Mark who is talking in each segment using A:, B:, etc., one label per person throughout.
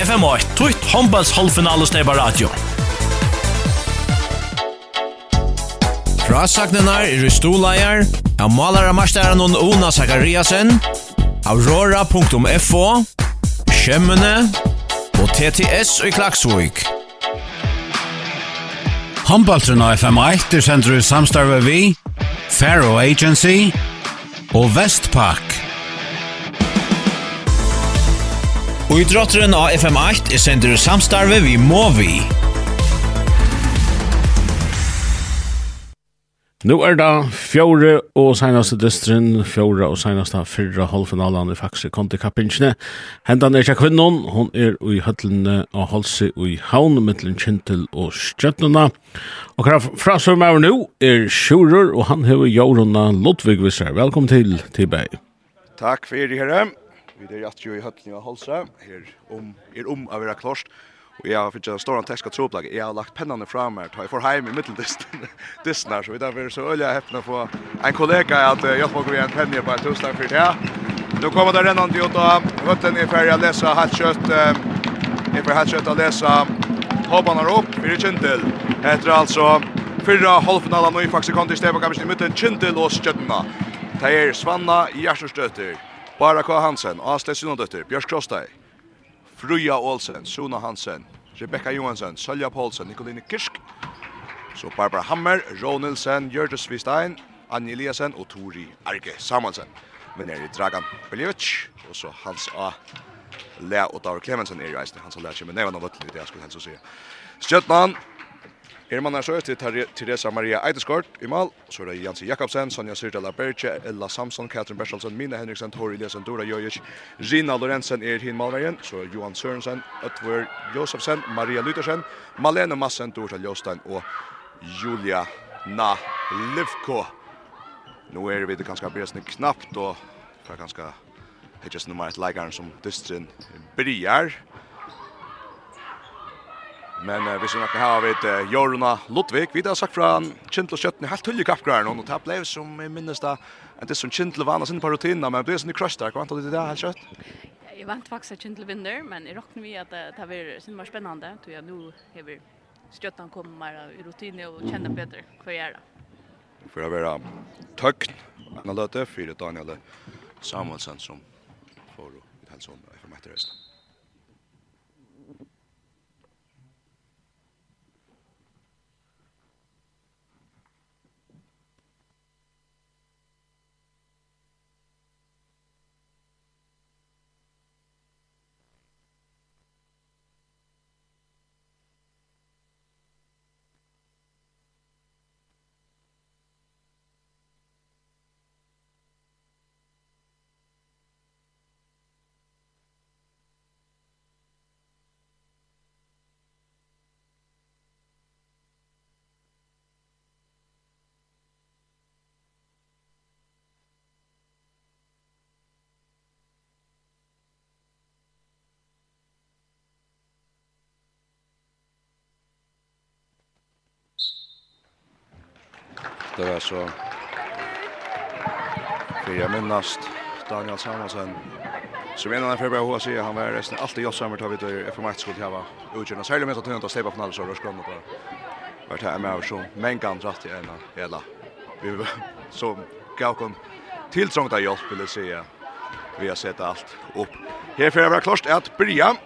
A: FM8, tutt håndballs halvfinale steba radio. Frasagnenar er i stoleier, av malara marstæren og Ona Zakariasen, aurora.fo, Kjemmene og TTS i Klaksvik.
B: Håndballtrun av FM8 er sender i samstarve vi, Faro Agency og Vestpak.
A: Og i drotteren av FM8 er sender samstarve vi Movi.
C: Nu er det fjore og senaste distrin, fjore og senaste fyrra halvfinalen i faktisk kontikappingene. Hentan er ikke kvinnon, hon er i høtlene av Halsi og i haun, mittlen kjentel og stjøttnena. Og hva fra som er nu er Sjurur, og han hever Jorunna Lodvig Visser. Velkommen til Tibei.
D: Takk for det, herre. Vi er at jo i høtten i Halsa, her om, er om å være klart. Og jeg har finnet stor tekst av troplag. Jeg har lagt pennene fra meg, til jeg får heim i middeldisten her, så vi derfor så øyelig heppende å få en kollega at jeg får gå igjen penne på en tusen for det. Nå kommer det rennende ut av høtten i ferie å lese hatt kjøtt, i ferie hatt kjøtt å lese hoppene opp, vi er kjentil. Etter altså fyrre halvfinalen og i faktisk kom til Stefan Kammersen i midten, kjentil og skjøttene. Det er Svanna Gjerstestøtter. Bara K. Hansen, Asle Sunnadøtter, Bjørs Krossteg, Fruja Olsen, Suna Hansen, Rebecca Johansen, Sølja Poulsen, Nikoline Kirsk, så Barbara Hammer, Ron Nilsen, Gjørtes Vistein, Anja Eliasen og Tori Arge Samuelsen. Men er i Dragan Beljevic, og så Hans A. Lea og Daur Klemensen er i reisende. Hans A. Lea kommer nevna av vøttelig, det jeg skulle helst å si. Stjøtland, Er man så til Teresa Maria Eideskort i mål, så er det Jansi Jakobsen, Sonja Sirdala Berge, Ella Samson, Katrin Bersalsen, Mina Henriksen, Tori Eliasen, Dora Jojic, Rina Lorentzen er hin målveien, så er Johan Sørensen, Øtver Josefsen, Maria Lytersen, Malene Massen, Dorsa Ljostein og Julia Na Livko. Nå er vi det ganske bresende knappt, og det er ganske hittes nummer et leikaren som dystren bryr. Men uh, vi ser nok her vet uh, Jorna Ludvig, vi har sagt fra Kjentle Kjøtten, helt tullig kappgrar nå, og det ble som jeg minnes da, en det som Kjentle vannet sin på rutinene, men ble sånn i crush der, hva vant du til det helt kjøtt?
E: Jeg vant faktisk at Kjentle vinner, men jeg råkner vi at det var sin var spennende, tror jeg nå har Kjøtten kommet mer i rutine og kjenner bedre hva jeg er da.
D: For å være tøkn, en løte, fire Daniel Samuelsen som får å hilse om, jeg får meg til resten. det var så för jag minnast Daniel Samuelsen Så men han förberedde hur sig han var resten alltid jag samma tar vi det för match skulle jag vara utgörna så med att han inte släppa från alla så rörs kommer på. Vart här med så men kan rätt i ena hela. Vi så gaukon tilltrångt av hjälp vill säga. Vi har sett allt upp. Här för vara klart att börja.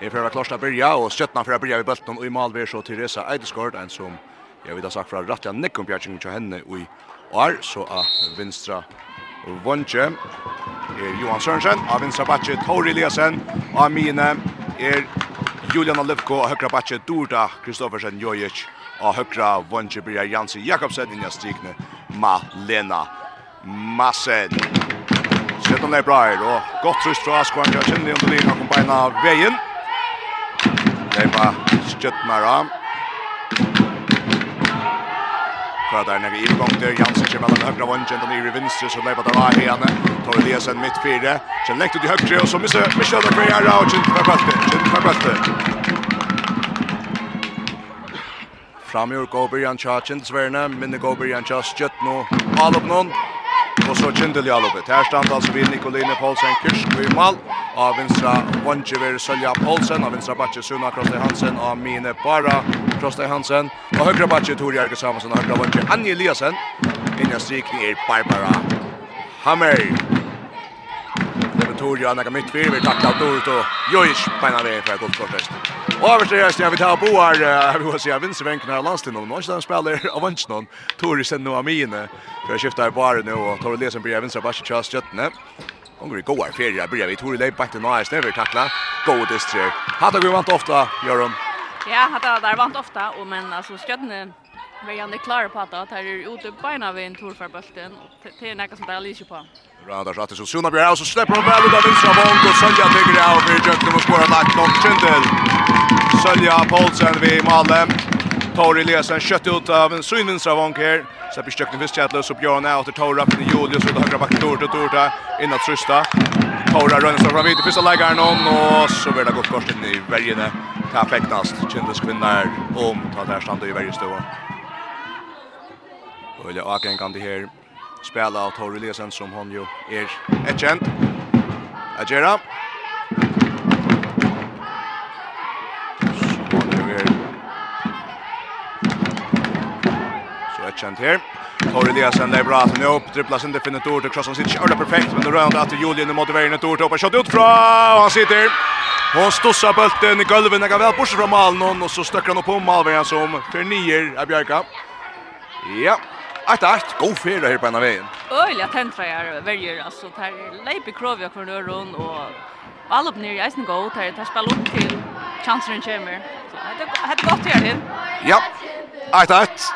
D: Här för vara klart att börja och skötna för att börja i bulten och i mål vi så Teresa Eidesgård en som Jeg ha sagt fra Ratja Nikon Bjergjeng til henne i år, så av Vinstra Vondje er Johan Sørensen, av Vinstra Batje Tori Eliasen, av mine er Julian Alevko, av Høkra Batje Dorda Kristoffersen Jojic, av Høkra Vondje Birger Jansi Jakobsen, inja strikne Malena Massen. Sett om det er bra her, og godt trus fra Askvarn, jeg kjenner under linja, kom beina veien. Det var skjøttmere. Prøver der nede i der. Jansen kommer mellom høyre vungen, den i vinstre, så lever der av henne. Tor Eliasen midt fire. Kjell lekt ut i høyre, og så misser Michel der Greia Rau, Kjell for Bøtte, Kjell for Bøtte. Framjord går Brian Kjell Sverne, minne går Brian Kjell Skjøtt nå. Alop noen. Og så Kjell Jalopet. Her stand altså vi Nicoline Paulsen Kyrsk i mal av vinstra Vonje ver Sölja Paulsen av vinstra Batje Suna Krostei Hansen, av Mine Bara Krostei Hansen, og högra Batje Tor Jerke Samuelsson og högra Vonje Anje Eliasen, innan strikning er Barbara Hammer. Det er Tori Anna mitt fyr, vi takla av Dorit og Joish beina vi fra Goldkortest. Og over til resten, jeg vil ta boar, jeg vil si, jeg vinner venken her landstid nå, nå er spiller av Vansjnån, Tori sender nu av mine, for jeg skifter i baren nå, og Tori Lesen blir jeg vinner av Vansjnån, Onger i goa ferie börjar vi Tori Leip bakt en AS never tackla. Go with. Hade vi vant ofta, Jörgen.
E: Ja, hade där vant ofta och men alltså skötne Vi är klara på att det här är ute på ena vid en tur för bulten och det är något som det är lite på.
D: Radars att så Suna Bjerg så släpper hon väl ut av vinstra vånk och Sölja tycker det av för Jökten och spårar lagt långt Kindel. Sölja Poulsen vid Malem. Tor Lesen kött ut av en synvinstra vank här. Så på visst för Stjärtlös och Björn är åter Tor upp i Julius och högra backen Torta Torta innan Trista. Tor rör sig fram vid första lägaren om och så blir det gott korsen i värjene. Perfektast kändes kvinnar om ta där stannade i värjestua. Och jag åker kan det här spela av Tor Lesen som hon ju är ett känt. Agera. Merchant her. Tor Eliasen där bra att nu upp dribblas inte finner Tor till crossen sitter kör perfekt men då rör att Julian i motiveringen Tor toppar skott ut från han sitter. Hon stossar bulten i golvet när väl bort från Malnon och så stöcker han upp på Malvén som för nior är Björka. Ja. Att att go fyra här på ena vägen.
E: Öliga tentra är väljer alltså där Leipi Krovia kvar nu run och All upp ner i isen go där där spelar upp till chansen chamber. Så hade hade gott här in.
D: Ja. Att att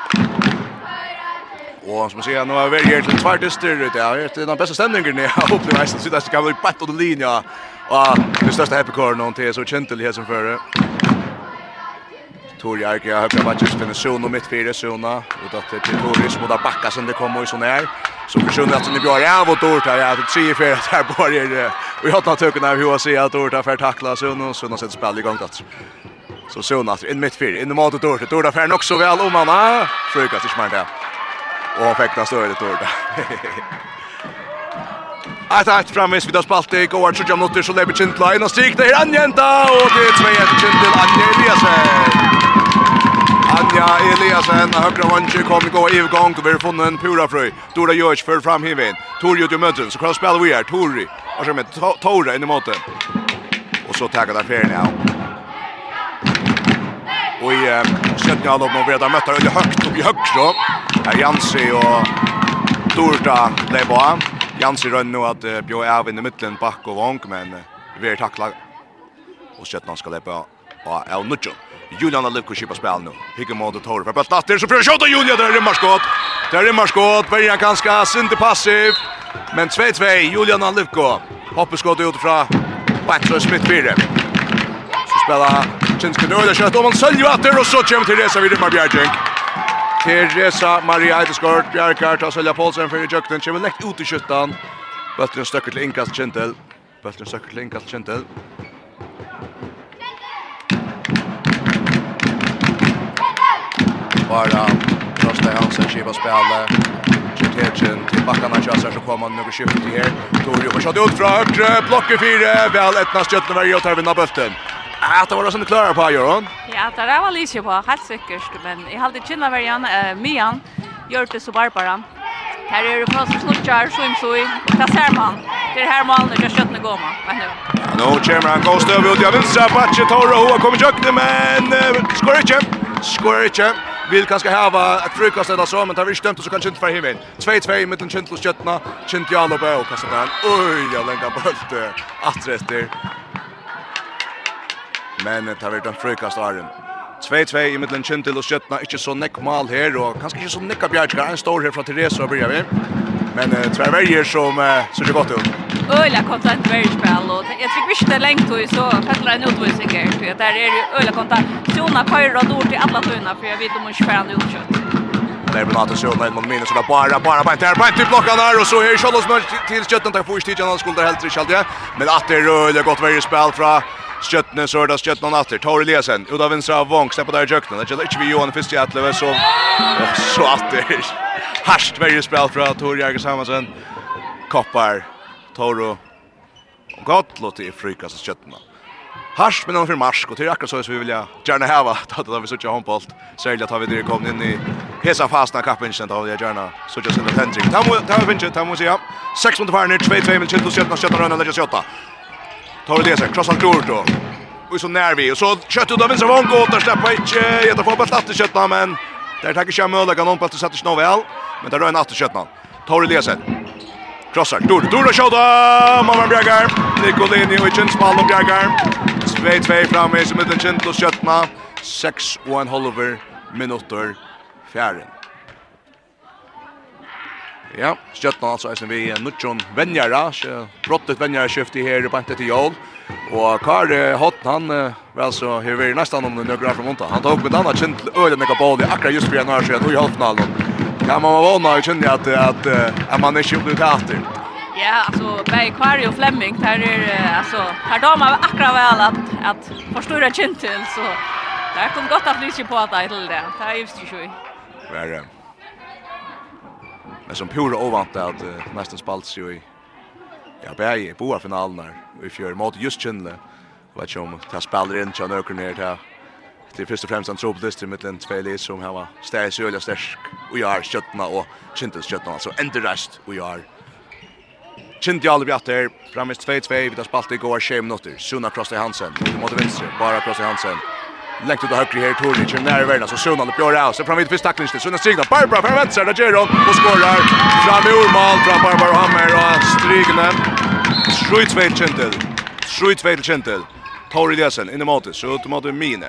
D: Och som man säger, nu har vi här till två dyster ut, Ja, det är den bästa stämningen jag har upplevt. Så det ska vara på åt linja. Och det största happy corner någon till så gentle här som före. Tori Arke har högt matches för en zon och mitt fyra zona och att till Tori som där backar som det kommer i sån här. Så försvinner att ni blir av och Tori har jag tre för att här börjar och har tar töken av hur jag ser att Tori för tackla så nu så något sätt spel igång att. Så zona in mitt fyra in i mål till Tori. Tori får också väl om han. Frukas i mer Och fäkta stödet då. Ett ett framis vid oss Baltic och så Jam Nutter så lever Chintline och stryk det här Anjenta och det är 2-1 till Anja Eliasen. Anja Eliasen av högra vanje kommer gå i gång och vi har funnit en pura fröj. Dora Jörs för fram hivin. Tor gjort i möten så kan spela vi här. Tori. Och så med Tora in i måten. Och så tackar där färgen av. Och i eh, sjätte halvåret när vi redan mötte högt upp i så. Här Jansi och Torta blev bra. Jansi rönn nu att eh, Björn är i mitten back och vång men uh, vi är tackla. Och sjätte ska läppa på är Nuccio. Julian har lyckats köpa spel nu. Higge mot Torre för att starta så för skott Julian där rymmar skott. Där rymmar skott. Bergen ganska synte passiv. Men 2-2 Julian har lyckats. Hoppeskott utifrån. Backlös mittfyrre. Så spelar Kinske Nøyla kjøtt, og man sølger atter, og så kommer Teresa vid Rymar Bjergjeng. Teresa Maria Eideskort, Bjergjeng, og sølger Poulsen for i kjøkken, kommer lekt ut i kjøttan. Bøtteren støkker til innkast Kintel. Bøtteren støkker til innkast Kintel. Bara Rostad Hansen skiva spela. Kjertjen til backarna Kjassar så kommer noe skift i her. Torjo får skjøtt ut fra høyre, blokker fire, vel etna stjøttene verger og tar vinna bøtten. Ja, det var det som du klara på Göran.
E: Ja, det där var lite på helt säkert, men jag hade kinna varian eh Mian gjort det så Barbara. Här är det fast snutchar swim i och där ser man. Det här när jag skjuter går man. Men nu.
D: Nu kommer han går stöv ut i vänstra backen Torre, och har kommit jukt men skorar inte. Skår inte. Vill kanske ha ett frukast eller så men tar vi stämt så kanske inte för himmen. 2-2 mitten Chintl och Kötna. Chintl och Bell kastar den. Oj, jag lägger bort att rätt men det har vært en frukast Arjen. 2-2 i middelen Kjentil og Skjøtna, ikke så nekk mal her, og kanskje ikke så nekka Bjergskar, en står her fra Therese og byrjar vi. Men uh, tvær verger som uh, ser det godt ut.
E: Øyla kontant vergerspill, og jeg tror ikke det er lengt så fettler en utvisning her, så der er jo øyla kontant. Sjona køyrer og dår til alle tøyna, for jeg vet om hun ikke fer utkjøtt.
D: Där blir Nato Sjölund mot minus där bara bara bara där bara till blockan där och så här Sjölund till Skötten tar först tid han skulle helt rejält ja men att det rör det gott varje spel från Skjøttene, så er det skjøttene han atter. Tar Eliasen, ut av vinstra av Vong, stepper der i jøkkenen. Det gjelder ikke vi Johan først i Atleve, så, så atter. Harsht verre spill fra Tor Jørgens Hamansen. Koppar, Toro. Godt låt i frykast av stjøttene. Harsht men han fyrir marsk, og det akkurat så som vi vilja gjerne heva, da vi sutja håndbolt, særlig at vi dyrir kom inn i hesa fasen av kappvinsen, da vi gjerne sutja sinne tendring. Ta må vi vinje, ta må vi sija, 6 mot farin, 2-2 minutter, kjentus, 17-17 2-2 minutter, 2-2 Tar det sig, krossar klor då. Och så när vi och så kött ut av vänster vång och där släpper inte geta få på platt köttna men där tar jag möda kan hon på att sätta snö väl men där rör en att köttna. Tar det sig. Krossar klor. Dora skjuta. Mamma Bjergar. Nicolini och Jens Malm och Bjergar. 2-2 framme i mitten kjent och köttna. 6 och en halver minutter fjärden. Ja, Stjøtna altså er som vi Nudjon Venjara, brottet Venjara skiftet her i banket til Jål. Og Kar Hott, han var altså her ved nesten om det nøkker fra Monta. Han tok med denne kjent øyne nekka bål det, akkurat just for en år siden, og i halvfinalen. Ja, man var vana og kjenne at, at, at man ikke gjorde det etter.
E: Ja, alltså Bay Quarry och Flemming där är alltså här de har akra väl att att förstora kintel så där kom gott att lyssna på att det till det. Det är ju så sjukt.
D: Värre. Men som pura ovant att uh, nästan spalt sig i ja, bär i boa finalen där. Vi fjör mot just Kindle. Vad som tar spelar in till några ner där. Det är först och främst en tro på det med den två som har stärkt sig öliga stärsk och jag har köttna och Kindles köttna alltså ändå rest och jag har Kind jag aldrig att där framist 2-2 vi tar spalt i går 20 minuter. Sunna crossar Hansen mot vänster, bara crossar Hansen. Lengt ut av högre här, Tor Richard nära världen, så Sunan upp av det Fram vid första tacklingsnitt, Sunan Strigna, Barbara för vänster, där Geron och skorar. Fram i ormal från Barbara Hammer och Strigna. Schruitzveit Kentel, Schruitzveit Kentel. Tori Lesen, in i matet, så ut mot Mine.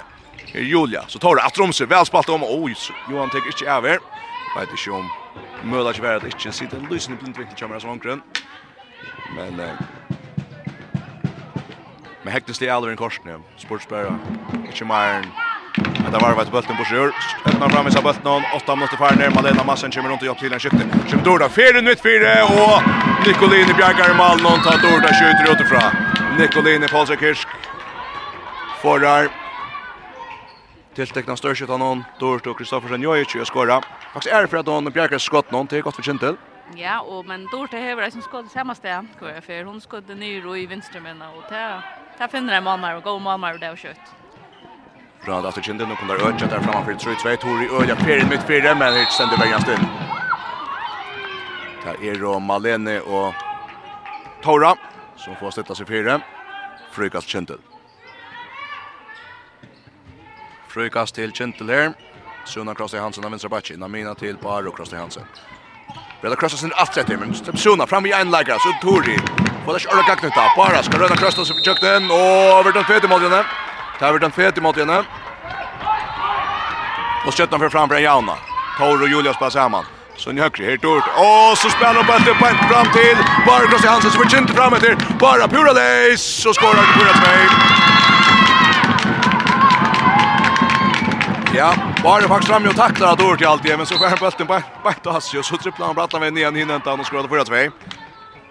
D: her Julia, så tar det att Romse, väl spalt om, oj, Johan tänker inte över. Vet inte om Mölla Kvärt inte sitter, en på inte riktigt kameran som omkring. Men Men hektes det aldrig en korsne. Sportsbära. Inte mer Men det var vart bulten på sjur. Öppnar fram i sig bulten 8 minuter far ner. Malena Massen kommer runt och hjälper till en skytte. Som Dorda fyra nytt fyra och Nicolini bjärgar i Malmö och tar Dorda skjuter utifrån. Nicolini Paulsson Kirsk. Forrar. Tiltekna störskjut av noen, Dorda og Kristoffersen Jojic og skåra. Faktisk er det for at hon bjerger skott noen, det er godt for Kintel.
E: Ja, og, men Dorda hever det som skott i samme sted, hva jeg fer. Hun skott ned i vinstrumene, og det Det finner en mamma och god mamma och det har kött.
D: Bra, att er kinden, nå kommer Øtja der framme for 3-2, Tori Øtja, Perin mitt fyra men det sender vägen still. Där är då Malene och Tora, som får sätta sig fyra. frykast kinden. Frykast til kinden her, Sunna Krosti Hansen av venstre backen, Namina til Baro Krosti Hansen. Breda krossa sin allt rätt men Stepsona fram i en lägga så Tori. Får det köra gagnet där. Bara ska Breda Krosta så försökt den och över den fete mot henne. Tar över den fete mot henne. Och fram for en Jauna. Tor og Julius passar sammen. Så ni högre helt ort. Och så spelar de bättre på fram till. Bara Krosta Hansen som är inte fram efter. Bara Pura Leis och skorar Pura 2. Ja, Var faktiskt fram och tacklar att Dorty alltid men så skär bulten bak bak till Hassi och så tripplar han brattan med ner hinner inte han och skörade förra två.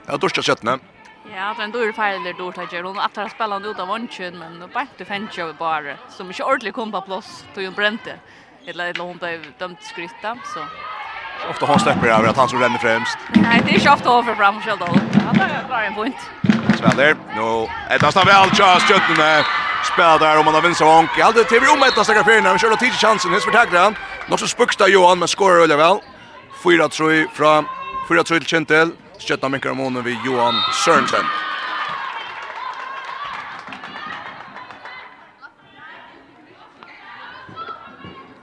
D: Ja, Dorty köttna.
E: Ja, det den då är färdig då tar jag hon att spela ut av vanchen men bara inte till fäncha bara som inte ordentligt kom på plats då ju bränte. Eller eller hon blev dömt skrytta så
D: Ofta hon släpper över att han som ränner främst.
E: Nej, det är inte ofta över fram själv då. Han drar en point.
D: Sväller. Nu ett nästan väl chans Jötten spelar där om man har vinst av Onk. Hade TV om ett nästan fjärna. Vi kör körde tidigt chansen. Hets förtägrar han. Något så spuksta Johan men skorar väl väl. 4-3 från 4-3 till Kentel. Skötta mycket om honom vid Johan Sørensen.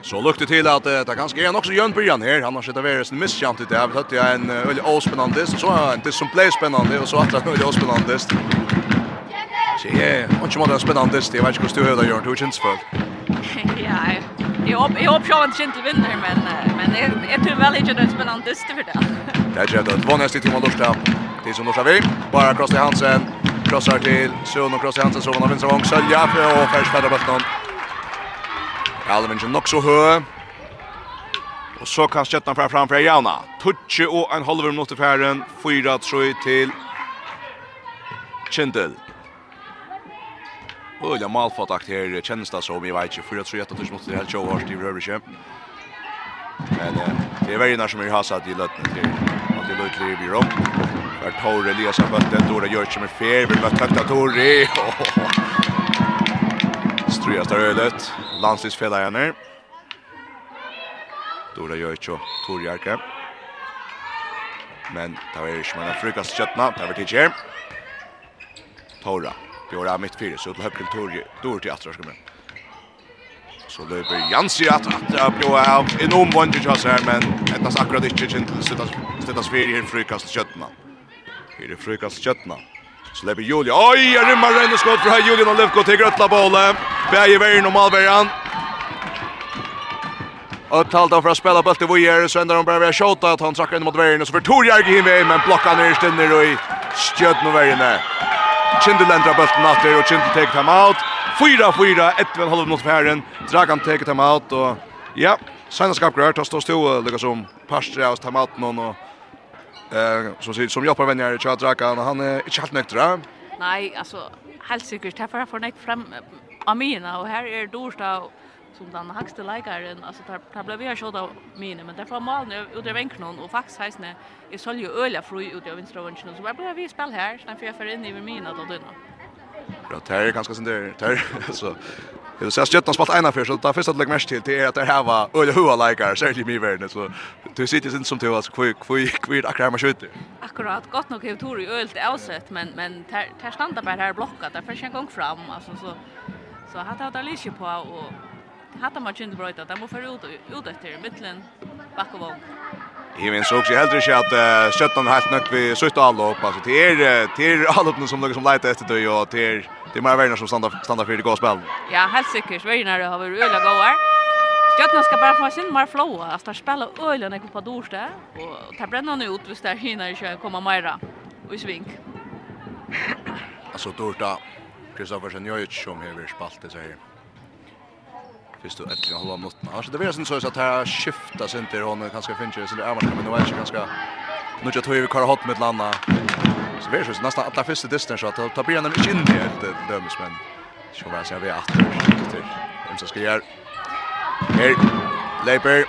D: Så lukte til at uh, det kanskje er en så jønn Brian her. Han har sett av en misskjant i det. Vi tatt jeg en uh, veldig åspennende, så en til som ble spennende, og så at det er en veldig åspennende. Så jeg har ikke måttet spennende, jeg vet ikke hvordan du høyde gjør, du er kjent
E: Ja, jeg håper jeg var kjent til vinner, men, men jeg, jeg tror vel ikke det er spennende for det.
D: Det er ikke det. Det var nesten til man lortet. Tid som lortet vi. Bara kross til Hansen. Krossar til Sjøen og kross til Hansen, så man har vinst av Vong Sølja, og først færre bøttene. Alvingen nok så høy. Og så kan Stjøtna fra framfor Jana. Tutsje og en halver minutt i færen. 4-3 til Kjendel. Øyla malfattakt her kjennes det som, jeg vet ikke. 4-3 etter tusen mot det helt show hårst i Røvrikje. Men det er verden som er hasat i løttene til at det løytler i byrå. Hver Tore Elias har bøtt den, Dora Gjørtje med fer, vi møtt høyt av Tore. Ströstar ölet. här. Dora Jöjtjo, Torjarke. Men det var ikke mange frukast kjøttene. Det var tidskjer. Tora. Bjora mitt fire. Så til høyre til Dora til Atra. Så løper Jansi at Atra Bjora av enorm vondre kjøs her. Men etnas akkurat ikke kjent til støttas fire her frukast kjøttene. Her er frukast kjøttene. Släpper Julia. Oj, jag rymmar ränner skott för här Julian och Lefko till grötla bollen. Bäger Värn och Malbergan. Och talt för att spela boll till Vojer så ändrar de bara skjuta att han trackar in mot Värn och så för Torjärg in med men blockar ner ständer och i stöd med Värn där. Kindle ändrar bollen åter och Kindle tar time out. 4-4, ett väl halv mot Färren. Dragan tar time out och ja, Sanna skapgrör, tar stå stå Lucas om Pastra och tar out någon och Eh som ser som jobbar vänner chat Drakan han är inte helt nykter.
E: Nej, alltså helt säkert därför får nek fram Amina och här är Dorsta som den högsta läkaren alltså där där blev jag sådär mina men därför mal nu ut över enknon och faktiskt heis är så ju öliga fru ut över vänstra vänster så vad blev vi spel här sen för jag för in i mina då då.
D: Ja, det är ganska sånt där. Det så Det ser stjärnan spalt ena för så där första lägg mest till det är att det här var öle hur likar så det mig värden så du sitter sen som till oss kvick kvick kvick akra man skjuter.
E: Akkurat gott nog hur tur i ölt avsett men men där stannar bara här blockat där för en gång fram alltså så så har det lite på och hade man inte bra att det var förut ut efter mitten bakom.
D: Jag minns också jeg heldre att uh, Sjøtland helt nok vi søtte upp alltså det er, det er allåpene som noen som leiter efter det, och det er, det er mer värna som standa, standa för det går spel.
E: Ja, helt säkert värna det har vi öliga goar. Sjøtland ska bara få sin mer flow att der spela öliga när på dorste, och ta bränna nu ut hvis der hinner ikke komma mera. Och i sving.
D: Altså, Dorta, Kristoffersen Jojic som hever spalt det seg her först och äntligen hålla mot mig. Alltså det blir sen så att här skiftar sig inte hon kanske finns ju så det är men det var inte ganska nu jag tror vi kör hot med landa. Så det är ju nästan alla första distans att ta blir den inte in helt döms men så vad jag vet till. Vem ska göra? Här Leiper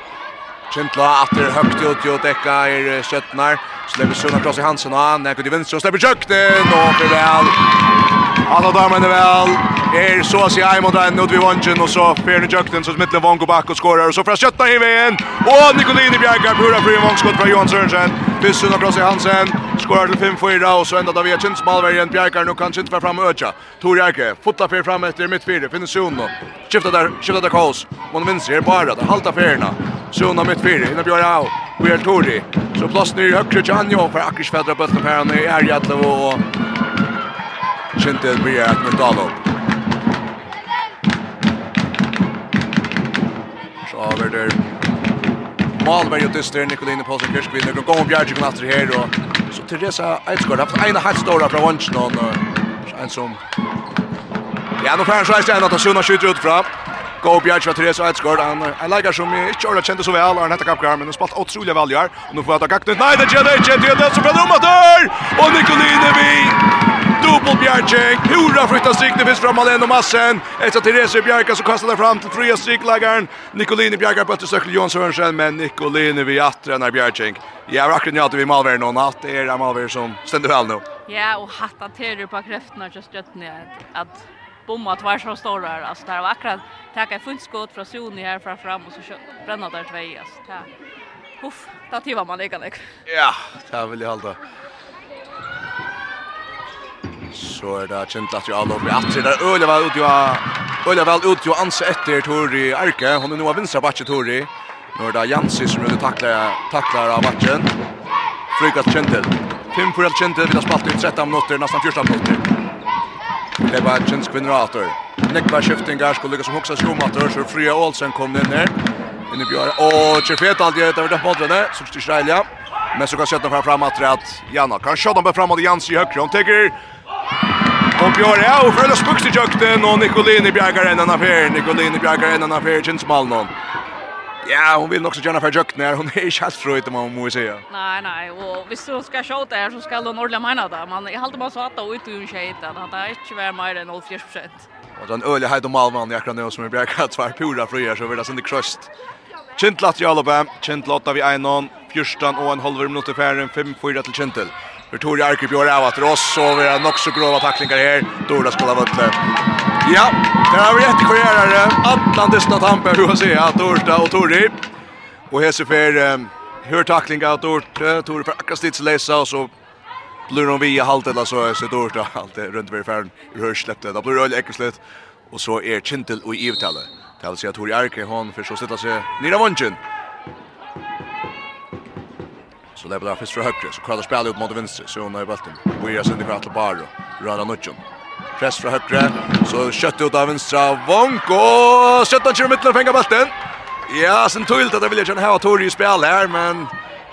D: Kintla atter högt ut jo dekka er Kjøttnar. Slepper Sunna kross i Hansen og han. Nekker til venstre og slepper Kjøkken. Og for vel. Alla damerna vel. Er så å si mot Renn ut vid vangen, og så Fjerne Jøkten som smittler vong og bak og skårer, og så fra Kjøtta i veien, og Nikolini Bjergar, pura fri vongskudd fra Johan Sørensen, Bissun og Krossi Hansen, skårer til 5-4, og så enda da vi er kjent smalverien, Bjergar, nå kan kjent være fram og øtja, Tor Jerke, fotla fyr fram etter mitt fire, finner Suno, skifta der, skifta der kaos, man vinser, er bara Det halta fyrna, Suno mitt fire, innan Bjørn Au, Bjørn Tori, så plass nyr høyre til Anjo, for Akkersfedra bøttene per han i Erjatlevo, og Kintel blir et nytt avlopp. Så över där. Malberg og Dyster, Nikoline Paulsen Kirskvinn. Nu kommer Bjarke og efter her, og Så Teresa Eidsgård har haft ena halv stora från Wanchen och en som... Ja, nå får han så en ända att Suna skjuter ut fram. Go Bjarke och Teresa Eidsgård. Han är lägger som ikke har känt så vel, Han heter Kappgar, men han spalt otroliga väljär. og nå får jag ta gakt ut. Nei, det gör det inte. Det är det som är rummet där! Og Nikoline vi... Dubbel Bjerke. Kura flytta strikt. Det finns fram Malén och Massen. Efter till Reser så kastar det fram till fria striklagaren. Nicolini Bjerke på efter Sökle Jonsson Hörnsen. Men Nicolini vid attren är Ja, Jag har akkurat vi Malver någon. natt. det er Malver som stender väl nu.
E: Ja, och hatta till på kräftorna just rätt. Att bomma att vara så stora här. Alltså det här var akkurat. Tacka fullt skott från Sony här fram fram och så bränna där två. Alltså det här. Uff, det här tivar man lika
D: Ja, det här vill jag hålla. Så er det kjent at jeg har lov med det er øyla vel ut ju øyla vel ut ju anse etter Tori Arke. Hon er nå av vinstra bakke Tori. Nå er det Jansi som rundt takler, takler av bakken. Frykast Kentel Tim för alt kjentel vil ha spalt ut 13 minutter, nesten 14 minutter. Det var kjent kvinnerator. Nekva skiftingar skulle lykkes som hoksa skomater, så Fria Olsen kom inn her. Inne bjør. Og Kjefet alt gjør etter på åttene, så styr Israelia. Men så kan skjøtten fra fram att Janna kan skjøtta dem framåt Jansi i högra. Hon tar Och Björn är och Frölunda i jökten och Nicolini bjärgar en annan affär. Nicolini bjärgar en annan affär känns Malnon. Ja, hon vill också gärna för jökten här. Hon är inte alls fröjd om man måste säga.
E: Nej, nej. Och visst du ska skjuta här så ska hon ordentligt mena det. Men jag håller bara så att ut ur skiten. Det är inte värre mer än 0,4 procent.
D: Och den öliga heid och Malman jag kan nu som är bjärgar tvär pura fröjer så vill det inte kröst. Kintlat i Alabama. Kintlat av i 1-0. 14 och en halv minut i färden. 5-4 till Kintel. För Tori Arke björ av att Ross så vi har nog så grova tacklingar här. Dora ska ha vunnit. Ja, det har vi jättekvarierare. Atlantis na tampa vi får se att Dorta och Tori. Och här ser för hur tacklingar att Dorta. Tori för akkurat lite läsa och så blir de via halt eller så så Dorta allt runt vid färden. Rör släppte. Då blir det öle äckligt. Och så är Kintel och Ivtalle. Det vill säga Tori Arke hon för så sätta sig nere vunchen. vången. Så det blir först för högre. Så kallar spelar upp mot vänster. Så hon har bollen. Vi är sen det kvartal bara. Röra nutchen. Press från högre. Så kött ut av vänstra. Vonko. Skjuter till mitten och fänga bollen. Ja, sen tog det att vilja känna här Tori i spel här, men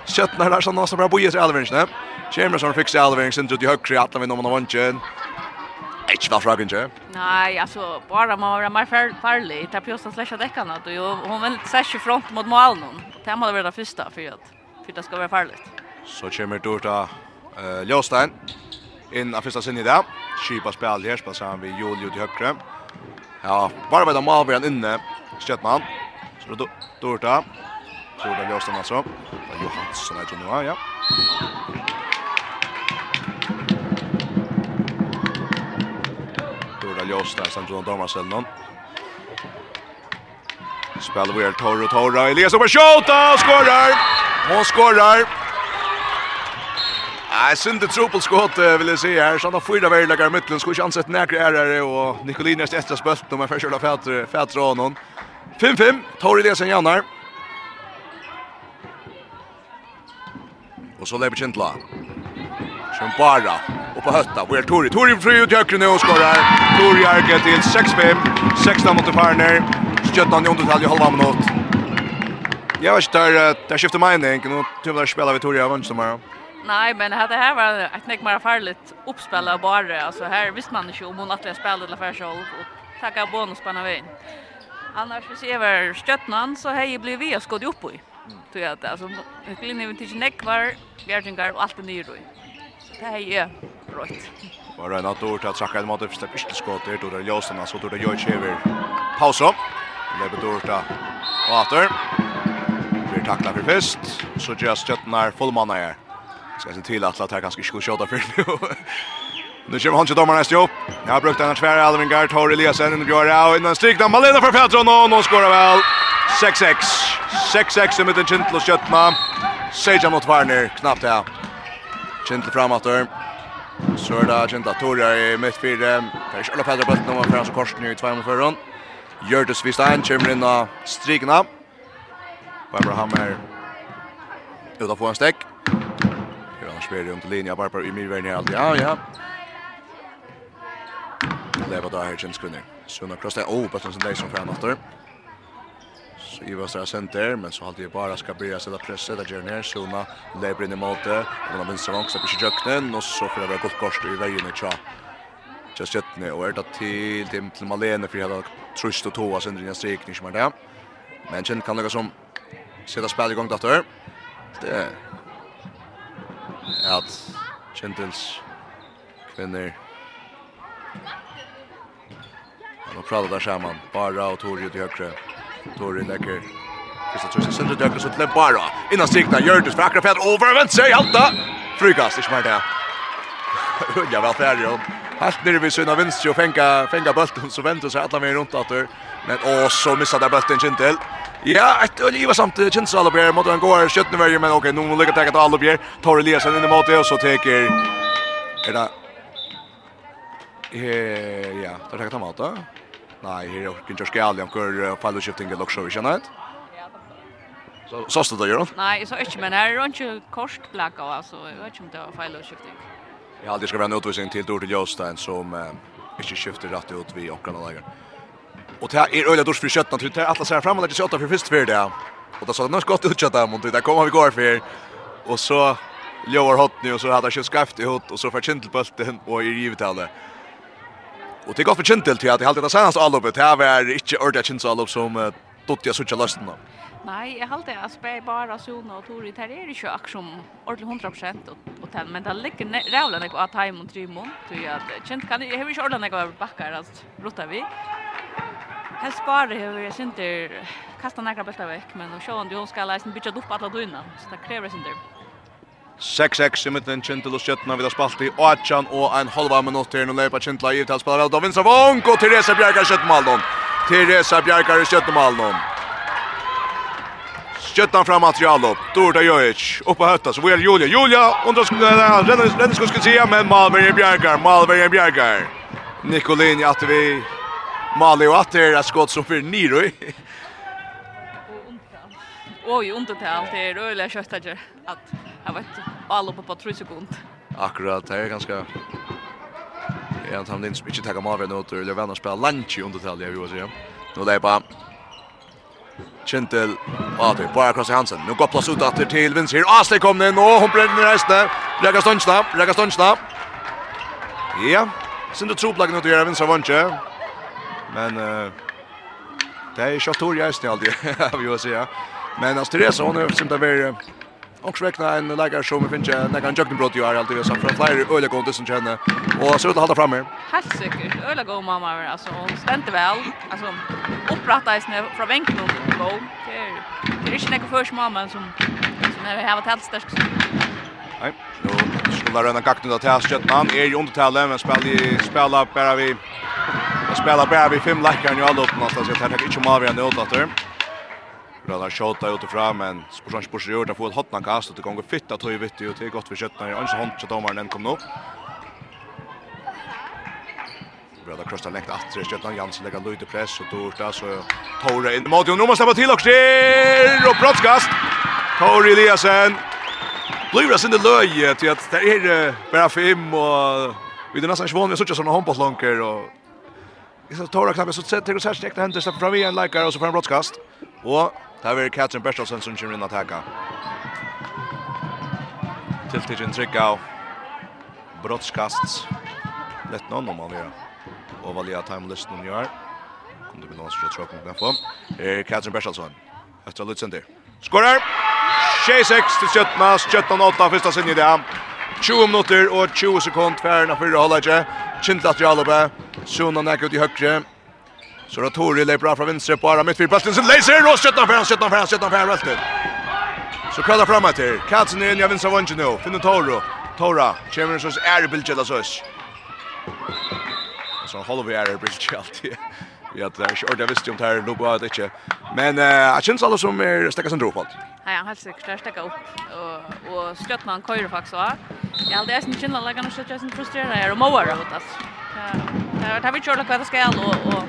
D: kött när där så någon som bra bojer till Alvinsen. Chamberlain fixar Alvinsen ut i högre att vi man av vänchen. Ikke var fra ikke?
E: Nei, altså, bare må være mer farlig. Det er pjøst slik at jeg kan, og hun vil ikke front mot målen. Det må det være det første, for at för det ska vara farligt.
D: Så kommer Dorta eh Ljostein in av första sinne där. Skipa spel här spelar han vid Julio till högre. Ja, bara med Malbjörn inne. Stjärtman. Så då Dorta. då Ljostein alltså. Det är Johansson är ju nu, ja. Dorta Ljostein sen John Domarsen någon. Spelar vi är torr och torra. Elias över skjuta och skorar. Hon skorar. Nej, synde truppelskott vill jag säga här. Sådana fyra värdeläggare i mitten. Skulle inte ansett näkra här. Och Nicolin är spött. De är förkörda fätter fätra, honom. 5-5. Torr Elias en jannar. Och så lever Kintla. bara Och på hötta. Vi är Tori. Tori fri ut högre nu och skorar. Tori Arke till 6-5. 16 mot Farner. Stjøtland i undertal i halva minut. Jag vet där där skiftet mening och typ där spelar Victoria vann som.
E: Nej, men det här var ett näck mer farligt uppspel bara. Alltså här visste man inte om hon att spelade eller för själv och tacka bonus på vägen. Annars vi ser var Stjøtland så hej blir vi och skod upp i. Tror jag att alltså Glenn inte till näck var Bjärtingar och allt det nyr. då. Det här är rätt.
D: Bara en att ord att sacka en mat uppstäpp. Inte skott då det Jonsson så då det gör över. Pausa. Leber Dorta og Atter. Blir takla for fest. Så gjør støtten her fullmanna her. Skal se til at det her ganske ikke skulle kjøta for nu. Nu kommer han til dommeren nästa upp. Jag har brukt den här tvära Alvin Gart, har Eliasen under Björra av innan strikna Malena för Petron och någon skorar väl. 6-6. 6-6 i mitten Kintel och Kjötna. Seja mot Varner, knappt här. Kintel framåt där. Så är det Kintel Torja i mittfyrre. Per Kjölla Petron bulten om han för hans korsning i 2 mot. Gjørtes Vistein kommer inn av strikene. Barbara Hammer ut av få en stekk. Gjør han spiller om til linja, Barbara i myrverden her alltid. Ja, ja. Leva da her kjenskvinner. Sunna Kross, det er oh, bøtten som deg som fjern after. Så Ivar Stra senter, men så halde jeg bara skal bli sette presset, det gjør ned, Sunna lever inn i måte, og den vinster vank, slipper ikke jøkkenen, og så får jeg være godt korset i veien i tja. Just jøttene, och är det till till Malene, för jeg hadde tröst och toa sen den streken som är där. Men sen kan lägga som sätta spel igång dotter. Det är att Gentils kvinnor Han har pratat där samman. Bara och Torje till högre. Tori läcker. Krista Trøysen sender til høyre, så til Bara. Innan strikna, Gjørtus fra akkurat Petter. Over, vent seg, halta. Frykast, ikke mer det. Unja, vel ferdig, Helt nere vid sina vänster och fänga, fänga bulten så vänder sig alla mer runt åter. Men åh, så missar där bulten Kintel. Ja, ett oliva samt Kintel Alubjer mot en går skjutna värjer men okej, nu lyckas ta alla Alubjer tar Eliasen in emot det och så tar är det Eh, ja, tar tar han då. Nej, här är inte ska aldrig kör fallshifting eller så vi känner det. Så så står det ju då.
E: Nej, så inte men här är inte kostblackout alltså, jag vet inte om det var fallshifting. Jag
D: har aldrig ska vara en utvisning till Dorte Jostein som eh, inte skiftar rätt ut vid åkarna lägen. Och det här är öliga dors för kött naturligt. Alla så här fram och lägger sig åtta för först för det. Och då sa det något gott utkött där mot det. Där kommer vi går för. Och så ljövar hot nu och så hade jag skaft i hot och så fikk Kintelbølten och i rivetallet. Och det er godt for Kintel til at jeg halte det seneste allopet. Det her var inte ordentlig Kintel som uh, dottja suttja løsten då.
E: Nei, jeg halte at spør bare Sona og Tori, det er ikke akkurat som ordentlig 100% og ten, men det ligger rævlig nek av time og trymån, tror jeg at kjent kan, jeg har ikke ordentlig nek av bakker, altså, rotta vi. Helst bare har vi synder kastet nekra bøtta vekk, men sjåan du skal leise en bytja opp alle døgna, så det krever synder.
D: 6-6 i mitten Kintel og Skjøttene vidar spalt i Oachan og en halva minutt her. Nå leipa Kintel av givet til spiller av Vincent Vong og Therese Bjerkar i Skjøttemalen. Therese Bjerkar i Skjøttemalen. Skjøttan fram materialet. Dorda Jojic. Upp på hötta så vi er Julia. Julia undra skulle Rennes skulle skulle säga men Malberg Bjergar. Malberg Bjergar. Nikolin i att vi Mali och att det är skott som för Niro.
E: Oj, ont det allt det är rörliga köttager att jag vet all uppe på 3 sekunder.
D: Akkurat, det är ganska Jag antar att det inte tagit av med något eller vänner spela lunch under tal jag vill säga. Nu är det bara Kintel. Ja, det är bara Hansen. Nu går plats ut til till Vinsir. Asle kom in och hon bränner resten. Lägga ståndsna, lägga ståndsna. Ja, sen du tror plaggen ut göra vinstra vantje. Men eh det är ju Tor jäst alltid, Vi vill säga. Men alltså Therese hon är som det väl Och räkna en lägger som finns ju när kan jukten brott ju är alltid så från flyer öliga går som känner och så vill hålla fram här.
E: Helt säkert. Öliga god mamma alltså hon ständte väl. Alltså upprätta i från vänken god. Det er, det er ikke noe først mamma som, som er hevet helt størst.
D: Nei, nå skulle rønne kakten til Skjøtnan. Er i undertallet, men spiller, spiller bare vi... Jeg spiller bare vi fem lekkeren i alle oppnå, så jeg tar ikke om avgjørende utlatter. Rønner skjøtta utifra, men spørsmål spørsmål gjør det å få et hotnakast, og det kan gå tog at høy vitt ut, det er godt for Skjøtnan, og ikke hånd til dommeren enn kom nå. Bröda Krosta läkt att Stjärnan Jansen lägger lite press och Torsta så Tore in mot Jon måste släppa till och ner och brottskast. Tore Eliasen. Blir sin löj till att det är bara fem och vi det nästan svån vi såg såna hon på och Jag så tar knappt så sett till och särskilt händer så fram igen likar och så fram broadcast. Och där är Katrin Bertelsen som kommer in att attacka. Till till en trick out. Brottskast. Lätt någon om man gör og time timelisten om gjør. Kom det med noen som kjøtt tråkken kan få. Her er Katrin Bersalsson. Efter Lutzender. Skårer! 26 til Kjøttna, Kjøttna 8, første sinne i 20 minutter og 20 sekund færre av fyrre holdet ikke. Kindla til Jalebe. Sunan er ut i høyre. Så da Tori leper av fra vinstre på Aram midtfyr. Pelsen sin leiser, og Kjøttna færre, Kjøttna færre, Kjøttna færre, Velten. Så kallar fram etter. Katrin er inn i vinstre vannsje nå. Finner Toro. Tora, kommer så er i bildet, eller så så Holloway är bridge Vi Ja, det är short jag visste om det här nog bara det inte. Men eh jag känns alla som är stäcka sen dropad.
E: Ja, han helt säkert stäcka upp och och skötman kör faktiskt va. Jag hade ens inte lägga någon shit jag sen frustrerad är och mower åt oss. Ja, det har vi kjørt hva det ska och och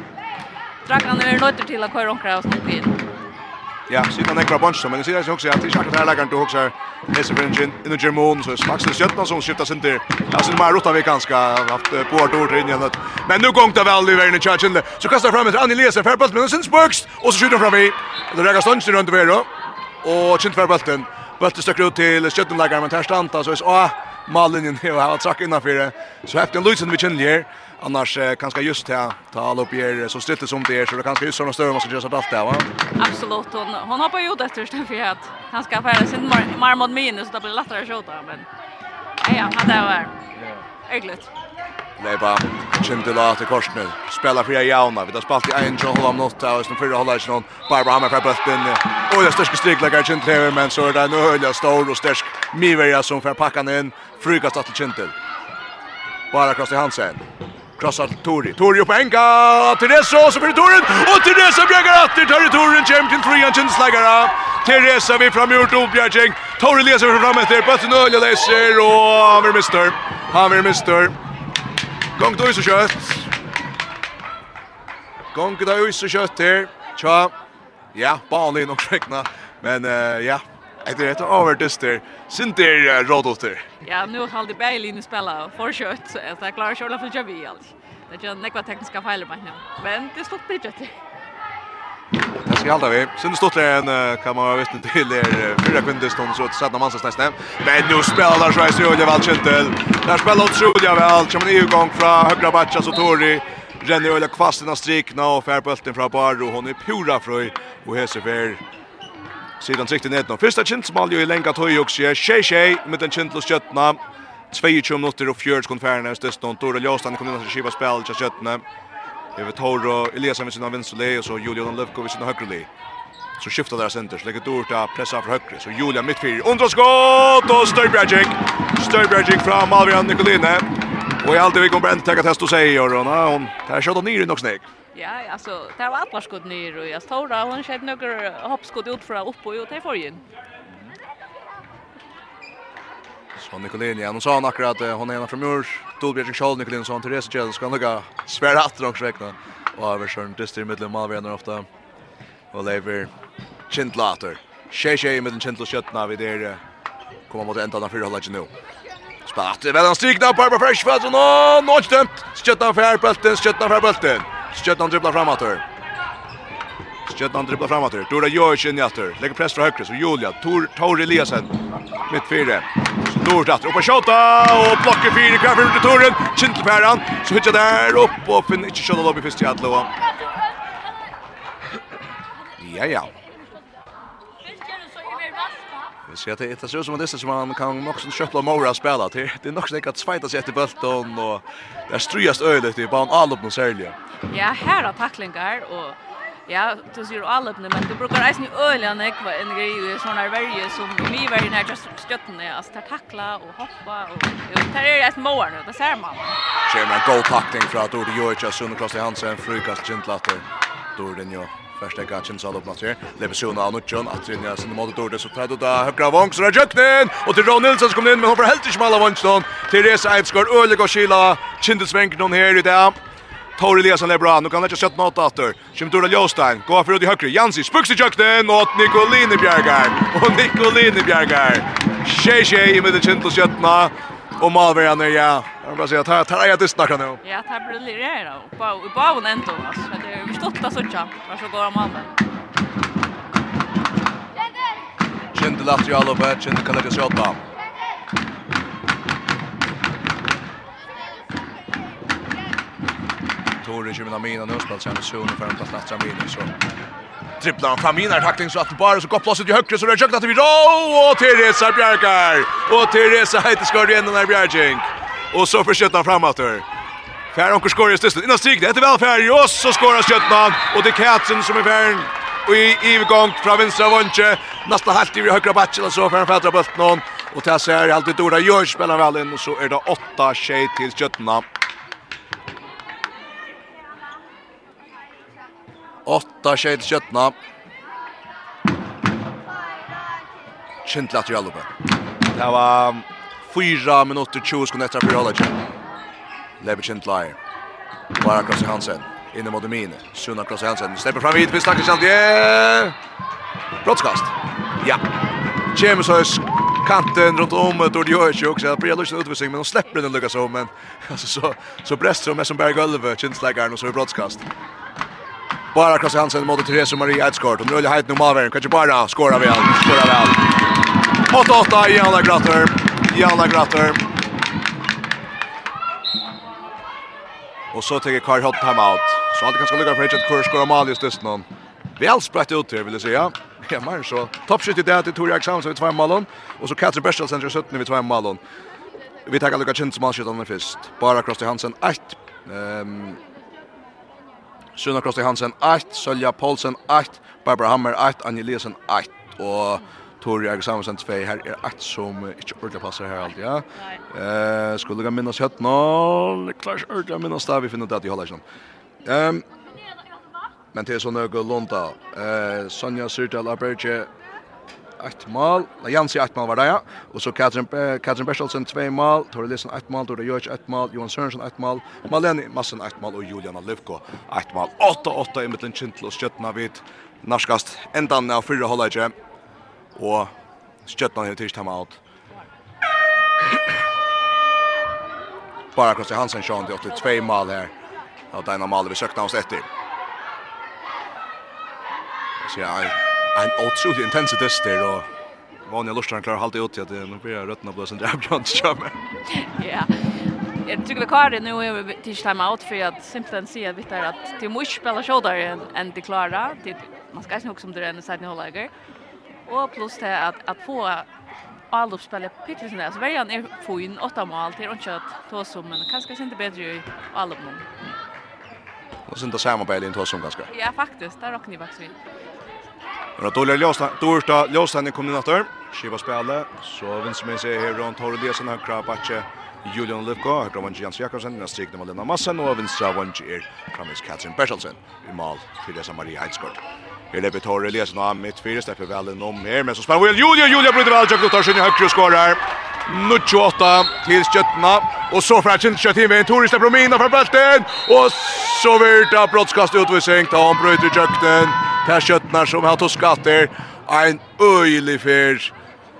E: Dragan er nöjd till att køyre omkring og nu inn.
D: Ja, sidan ekra bunch men det ser också att det är akkurat lägger inte också det så fringe in the German så är faktiskt sjöttan som skiftas inte. Alltså det mer rotar vi ganska haft på vart ord in igen. Men nu gång det väl över i Churchill. Så kastar fram ett Annie Lesen för bollen men sen spöks och så skjuter fram vi. Det lägger stund runt över då. Och skjuter för bollen. Bollen stöcker ut till sjöttan lägger men här stannar så är så Malin har tagit innanför. Så efter Lucien vi känner Annars eh, kanske just här ta all upp er så stritt som det är så det kanske just såna större man ska göra så allt där va.
E: Absolut hon hon har på gjort efter det för att han ska färdas sin mar mot minus så det blir lättare att skjuta men ja ja det var. Äggligt
D: Nej bara kände låt i kors nu. Spela för jag jauna. Vi har spalt i en och hålla om något och sen förra hålla i någon bara hamnar för bulten. Och det största stryk lägger kände men så där det nu höll stor och störsk. Miverja som för packan in. Frukast att kände. Bara kostar Hansen. Krossar Tori. Tori upp enka, Teresa så blir Torin. Och Teresa bjägar att det tar Torin kämp till trean chans Teresa vi fram gjort Objärging. Tori leser vi fram efter på att nölja läser och han vill mister. Han vill mister. Gång då så kött. Gång då så kött här. Tja. Ja, banan är nog räkna. Men ja, det är ett överdyster. Sinter Rodotter
E: ja, nu har det bäj linje spela för kött så att jag klarar själva för jag vill. Det är ju några tekniska fel på nu. Men det står budget. Det
D: ska hålla vi. Sen står det en kan man visst inte till där fyra kvinnor stund så att sätta mansas nästa. Men nu spelar så är väl Valchentel. Där spelar Julia väl. Kommer ni igång från högra backen så Tori Renner öle kvasten av strikna och färbulten från Barro. Hon är pura fröj och heser för Sidan tryckte ned nå. Första kintsmalje i lenka tog och sig. Tjej tjej med den kintlös köttna. 22 minutter og 40 sekund færre nærmest desto. Dora Ljåstan kom inn og skiva spill til kjøttene. Over Toro Eliasen ved sin av vinstule, og så Julian Løvko ved sin av høyrele. Så skifter deres enter, så legger Dorta pressa fra høyre. Så Julian midtfyrer, undra skott, og Støybjergjik. Støybjergjik fra Malvian Nikoline. Och i allt vi kommer inte att testa sig och hon hon där körde ner nog snägg.
E: Ja, alltså det var alla skott ner och jag står där hon sköt några hoppskott ut från upp och ut i förgen.
D: Så Nicolin, ja, hon sa han akkurat att hon är en från Murs, Dolbjerg Kjall Nicolin sa han till Resa ska kan lägga svära att de också räkna. Och över sjön dyster i mitten av vänner ofta. Och lever kintlater. Tjej tjej i mitten Chintlater skjutna vid er. Kommer mot ändan av fyra hållet nu. Spatt, men han strykna på Barba Fresh fast och nå nå stämt. Skjuta för bulten, skjuta för bulten. Skjuta dribblar framåt där. Skjuta dribblar framåt där. Tora Jorsson jätter. Lägger press från höger så Julia Tor Tor Eliasen mitt fyra. Tor att upp och skjuta och blockar fyra kvar för Toren. Kintelpäran så hittar där upp och finn inte skjuta lobby först i första. Ja ja. Vi ser att det ser ut som att det som man kan nog sen köttla Mora spela till. Det är nog så att svajta sig efter bulten och det är ströjast ölet i bara all upp sälja.
E: Ja, här har tacklingar och Ja, du ser all upp men du brukar eisen i öliga nekva en grej i såna värje som vi värje när just stötten är att tackla och hoppa och det här är ett mål nu, det ser man.
D: Ser man god tackling för att Odi Georgia i Hansen frukast gentlatter. Då är den ju Värsta gatchen så upp matcher. Lever Leversona och Nutjon att rinna sin mot Dordes så tar då högra vång så där Jöknen och till Ron Nilsson som kommer in men hoppar helt i smala vångston. Therese Eidsgård ölig och Kila Kindesvänk hon här i det. Tor Eliasson är bra. Nu kan han inte sätta något åter. Kim Kimdura Jostein. Gå för ut i högre. Jansi spucks i köknen och Nicolini Bjergar. Och Nicolini Bjergar. Tjej tjej i med det kjentla köttna och Malvera nu ja. Jag bara säga att här tar jag det snacka nu.
E: Ja, här blir det lirare då. På i en ändå alltså. Det är förstått att så Varsågod om Malvera.
D: Kjente lagt ju alla på, kjente kan lägga sig åt bara. Tori kommer mina nu spelar sen så nu för att ta plats av så dribblar. Faminar tackling så att det bara så går plats i högre så det jöknar till vi. Och Teresa Bjerkar. Och Teresa heter skor igen den här Bjerking. Och så försöker framåt här. Fär onkel skorar just innan stig. Det är väl färg och så skorar Sjötman och det Katsen som är Färn och i övergång från vänstra vånche. Nästa halt i högra backen så för fädra bulten och tar är alltid Dora Jörs spelar väl in och så är det 8-6 till Sjötman. Åtta tjej till köttna. Kintlat i alluppe. Det var fyra minuter 20 sekunder efter för Olajen. Lever i. Bara kross i Hansen. Inne mot Mine. Sunna kross i Hansen. Släpper fram vid. Vi snackar känt. Brottskast. Ja. James Husk kanten runt om Tord Jörs också. Jag blir lustig utvisning men de släpper den Lucas så men alltså så så bräster de med som Berg Gulve känns och så är brottskast bara Klasse Hansen mot Therese Maria Edskort. Hon rullar helt nu Mavern. Kanske bara skåra väl. Skåra väl. 8-8 i alla gratter. I alla gratter. Och så tar Karl Hott time out. Så alltid kanske lucka för ett kurs skåra mål just just någon. Väl sprätt ut här vill säga. Ja, men så toppskytt i det till Tori Aksamsen så vi två målen. och så Katzer Bershall sen 17 vi två målen. Vi tar Lucas Chintz målskytt om först. Bara Krosti Hansen 1. Ehm um, Sunna Krosti Hansen 8, Sölja Paulsen 8, Barbara Hammer 8, Anja Eliasen 8 og Tori Eger Samuelsen 2 her er 8 som ikke ordentlig passer her alltid, ja. Eh, skulle jeg minnes høtt nå, klart ordentlig minnes da, vi finner det at de holder ikke noen. Um, men det er sånn noe Lunda. Eh, Sonja Syrtal Aberge ett mål. La Jansi ett mål var det ja. Och så Katrin Katrin Bertelsen två mål, Tor Lisen ett mål, Tor Jörg ett mål, Johan Sörensen ett mål, Maleni Massen ett mål och Juliana Lövko ett mål. 8-8 i mitten Kintlo Skötna vid Narskast endan av förra hållet. Och Skötna har tagit timeout. Bara Kosti Hansen Sean det 82 mål här. Ja, det är en mål vi sökte oss efter. Så ja, en otrolig intense tester och vanliga lustar klarar halta ut att nu blir på blåsa där bland kommer.
E: Ja. Jag tycker vi kvar det nu är till time out för att simpelthen se att vi tar att det måste spela shoulder än än det klara. Det man ska inte också som det är en side hållager. Och plus det att att få Aldo spelar pickles där. Så varje är få in åtta mål till och kött då som men kanske inte bättre i Aldo.
D: Och sen då samma på in som ganska.
E: Ja faktiskt, där rockar ni faktiskt.
D: Men att Olle Ljóstan, Dorsta Ljóstan kom in åter. Skiva spelet. Så vinner med sig här runt Torre Lesen och Krabache. Julian Lufko, här kommer Jens Jakobsen, den strikna med Lena Massen och vinstra vann er framvis Katrin Bertelsen i mal för det Maria Heidsgård. Här lever Torre Lesen av mitt fyra, släpper väl en om här, men så spelar Julia, Julia bryter väl, Jakob tar sin högre och skårar. 28 till Sköttna och så fräsch inte skött in en Tori släpper de innanför bulten och så virta brottskast utvisning ta han bröt i kökten Per som har toskat där en öjlig fyr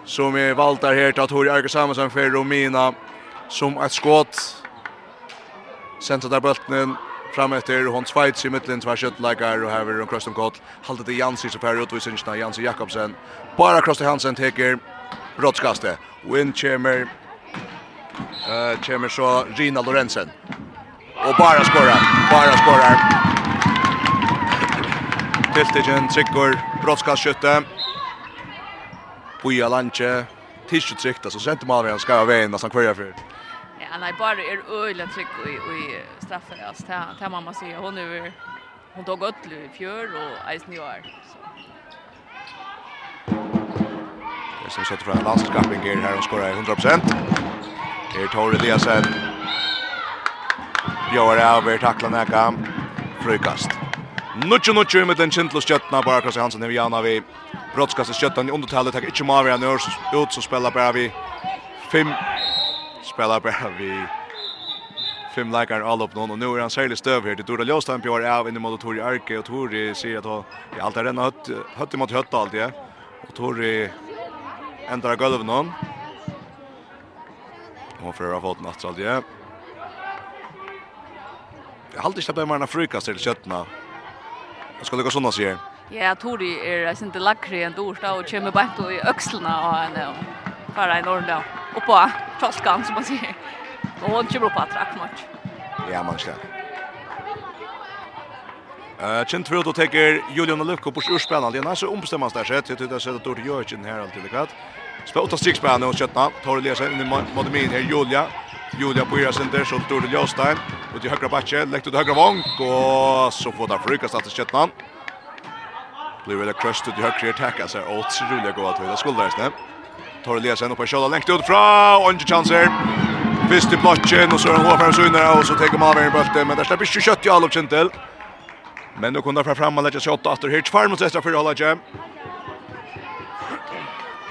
D: som är valtar här till Tori Arke Samuelsson för Romina som ett skott sentar där bulten fram efter hon svajt i mitten två köttläkar och här vill hon krossa dem kort. Halter det Jansi så för utvisningen Jansi Jakobsen. Bara krossa Hansen teker brottskastet. Och in kommer eh kommer så Gina Lorentzen. Och bara skorar, bara skorar. Tiltigen trycker brottskastskytte. Puja Lanche tisju tryckta, så sent mal vi ska vara nästan kvar för.
E: Ja, nej bara är öjla tryck i, i straffen alltså det där mamma säger hon över hon tog öll i fjör och eisen i år. Så
D: som sätter fram landskappingen här och skorar 100%. Här Tore Eliasen. Björn över tacklar näka. Frukast. Nucci Nucci med den kjentlås kjøttene på Arkras Hansen i Viana vi brottskastet kjøttene i undertallet tar ikke Maria Nørs ut så spiller bare vi fem spiller bare vi fem leikar all opp noen og nå er han særlig støv her til Dora Ljåstein Bjør av inn mot Tori Arke og Tori sier at han alt er hött høtt i måte høtt ja. og Tori ändrar gulvet någon. Och för att ha fått natt alt aldri. Jag har alltid släppt mig en frukast till kjøttene. Jag ska lycka sådana å si.
E: Ja, Tori er inte lakri än dår och kommer bara inte i öxlarna och henne, og bare en ordentlig oppå kjolkan, som man säger. Och hon kommer opp att rakk match.
D: Ja, man ska. Eh, kjent för att ta Julian Lukko på urspelaren. Det är nästan omstämmas där så jag tycker att det är dåligt gör inte här alltid det Spelar åtta striksbär nu och köttna. Tar det läsa in i Modemin här Julia. Julia på Iras center så tror det Jostein. Och till högra backe lägger till högra vång och så får det frukast att köttna. Blir väl crushed till högra attack. Alltså, åt så att vinna skulle där snä. Tar det läsa upp på skott längt ut fra och inte chanser. Fyrst i blotchen, och så är han fram så inne och så tar man av en bollen men där släpper inte kött i all Alof Kentel. Men nu kunde han fram och lägga sig åtta åter hit farmot extra för att hålla jam.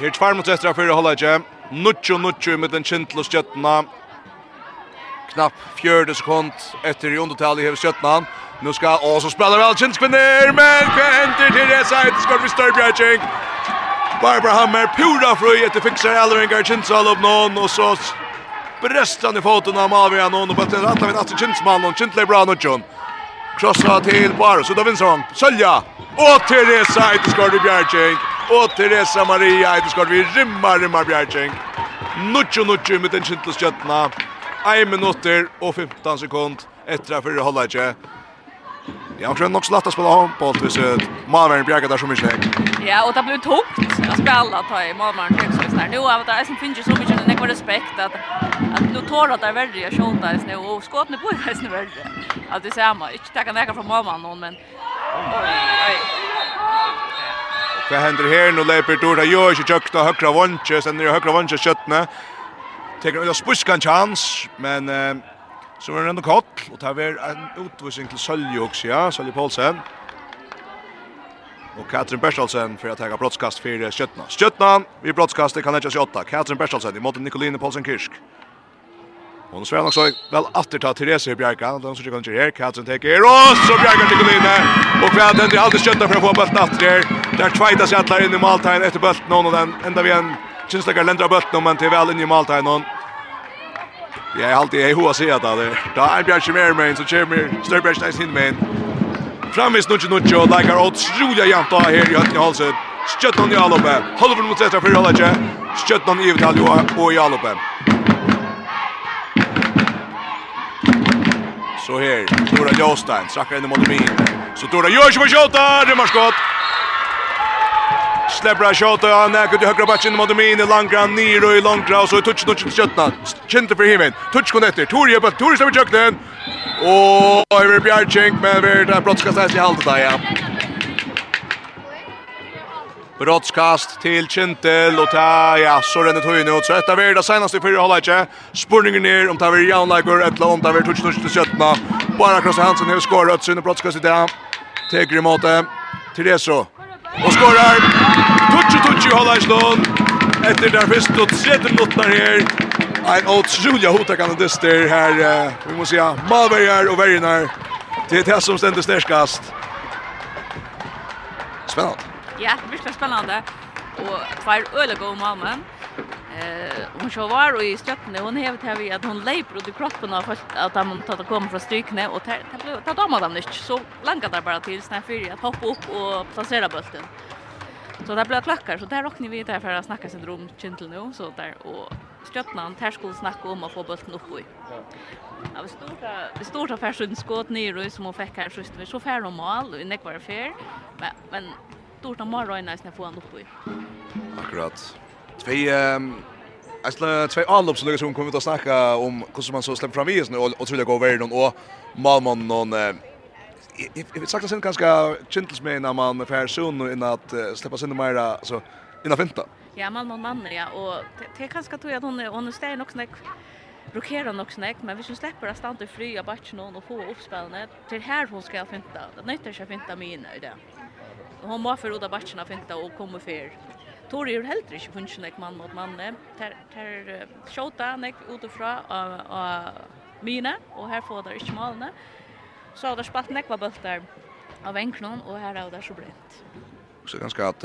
D: Her tvær mot etter fyrir halvleikje. Nuccio Nuccio med den kjentlos kjøttena. Knapp 40 sekund etter i undertallet hever kjøttena. Nu skal også spela vel kjentkvinner, men hva hender til Reza etter skort for Størbjergjeng? Barbara Hammer pura frøy etter fikser Elringer kjentsal opp noen, og så brestan i foten av Mavia noen, og på etter vi Astrid Kjentsmann, og Kjentleg bra Nuccio. Krossa til Baros, ut av Vinsson, Sølja! Og Teresa Eideskård i Bjergjeng. Og Teresa Maria Eideskård vi rimmar, rimmar Bjergjeng. Nuttjo, nuttjo med den kjentlige skjøttene. 1 minutter og 15 sekund etter at fyrre holdet ikke. Ja, och det är nog så lätt att spela handboll tills Malmaren bjärkar där så mycket häck.
E: Ja, och det blev tungt att spela ta i Malmaren häck så där. Nu har det som finns så mycket nekvar respekt att att nu tål att det är värre att skjuta i snö och skotna på i snö värre. Att det samma, inte ta kan från Malmaren någon men oj.
D: Vad händer här nu Leper Dora gör jag inte tjökta högra vånche sen är det högra vånche köttna. Tar en spuskan chans men Så var det ändå koll, och tar vi en utvisning till Sölje också, ja, Sölje Paulsen. Och Katrin Bersalsen för att ta brottskast för Skjøtna. Skjøtna, vi brottskastet kan ikke se åtta. Katrin Bersalsen imot Nikoline Paulsen Kirsk. Hon svär också väl åter ta Therese Bjärka, De som tycker här Katrin tar och så Bjärka till och kvad den hade skötta för att få bollen att där. Där tvåta sig alla in i måltagen efter bollen någon och den ända vi en Kinslakar ländra bollen men till väl in i måltagen någon. Jag är alltid i hoa se det. Där är Bjärke mer med, så kör mer Störbjärke näst hin men. Framis nu nu jo lägger otroliga jant där her i høtten i halset. Stjöttan i Alope. Håller mot setra fyrir Alaje. Stjöttan i Vitalio og i Alope. Så her, Dora Jostein, trackar in mot min. Så Dora gör sig på skottet, det skott. Släpper shot och han näker till högra batchen mot min i langra, ner och i langra, och så är touch touch skötna. Kinte för himmen. Touch kom efter. Tor på Tor stämmer jökten. Och över Bjarchink men vi är där brottskastet i halta där ja. Brottskast til Kintel og ta ja så den det höjde och så etter blir det seneste för hålla inte. Spurningen ner om tar vi Jan Lager ett långt där vi touch touch til 17 Bara Klaus Hansen har skåret sin brottskast i där. Tegrimate. Till det så og skårer. Tutsi tutsi holder i slån. Etter der først og tredje minutter her. En utrolig hota kan dyster her. Vi må säga Malberger og Verginar. Det er det som stender stärskast. Spännande.
E: Ja, det blir spännande. Och två öliga och Malmö. Eh, hon så var i stjärtne hon hävde här vi att hon leper ut i kroppen av att han tar att komma från strykne och det blev ta dem av nytt så långt där bara till snär fyra att hoppa upp och placera bulten. Så där blev klackar så där rocknar vi där för att snacka sig om kintel nu så där och stjärtnan där skulle snacka om att få bulten upp i. Ja, vi stora vi stora färsund skåt ner och som hon fick här sist vi så färd om mål i nekvar fair men men stort om morgonen när få han upp i.
D: Akkurat. Tvei Alltså två allop som som kommer ut och snacka om hur man så släpper fram visen og, och tror gå över någon och Malmö någon Jeg vil sagt sen kjentels med när man fær sunn og innan at att släppa sinne mer altså innan finta.
E: Ja, Malmö man ja och det kanske tror jag att hon hon är sten också blockerar nog snack men vi som släpper att stanna fri av bort någon och få uppspelne till här hon ska finta. Det nyttar sig finta mig i det. Hon måste batchen av finta och komma för Tor er heldur ikkje funnst nek mann mot manne. Ter, ter sjåta nek utifra av, av mine, og her får det ikkje malene. Så har det spalt nekva der av enknon, og her er det så brent.
D: Så ganske at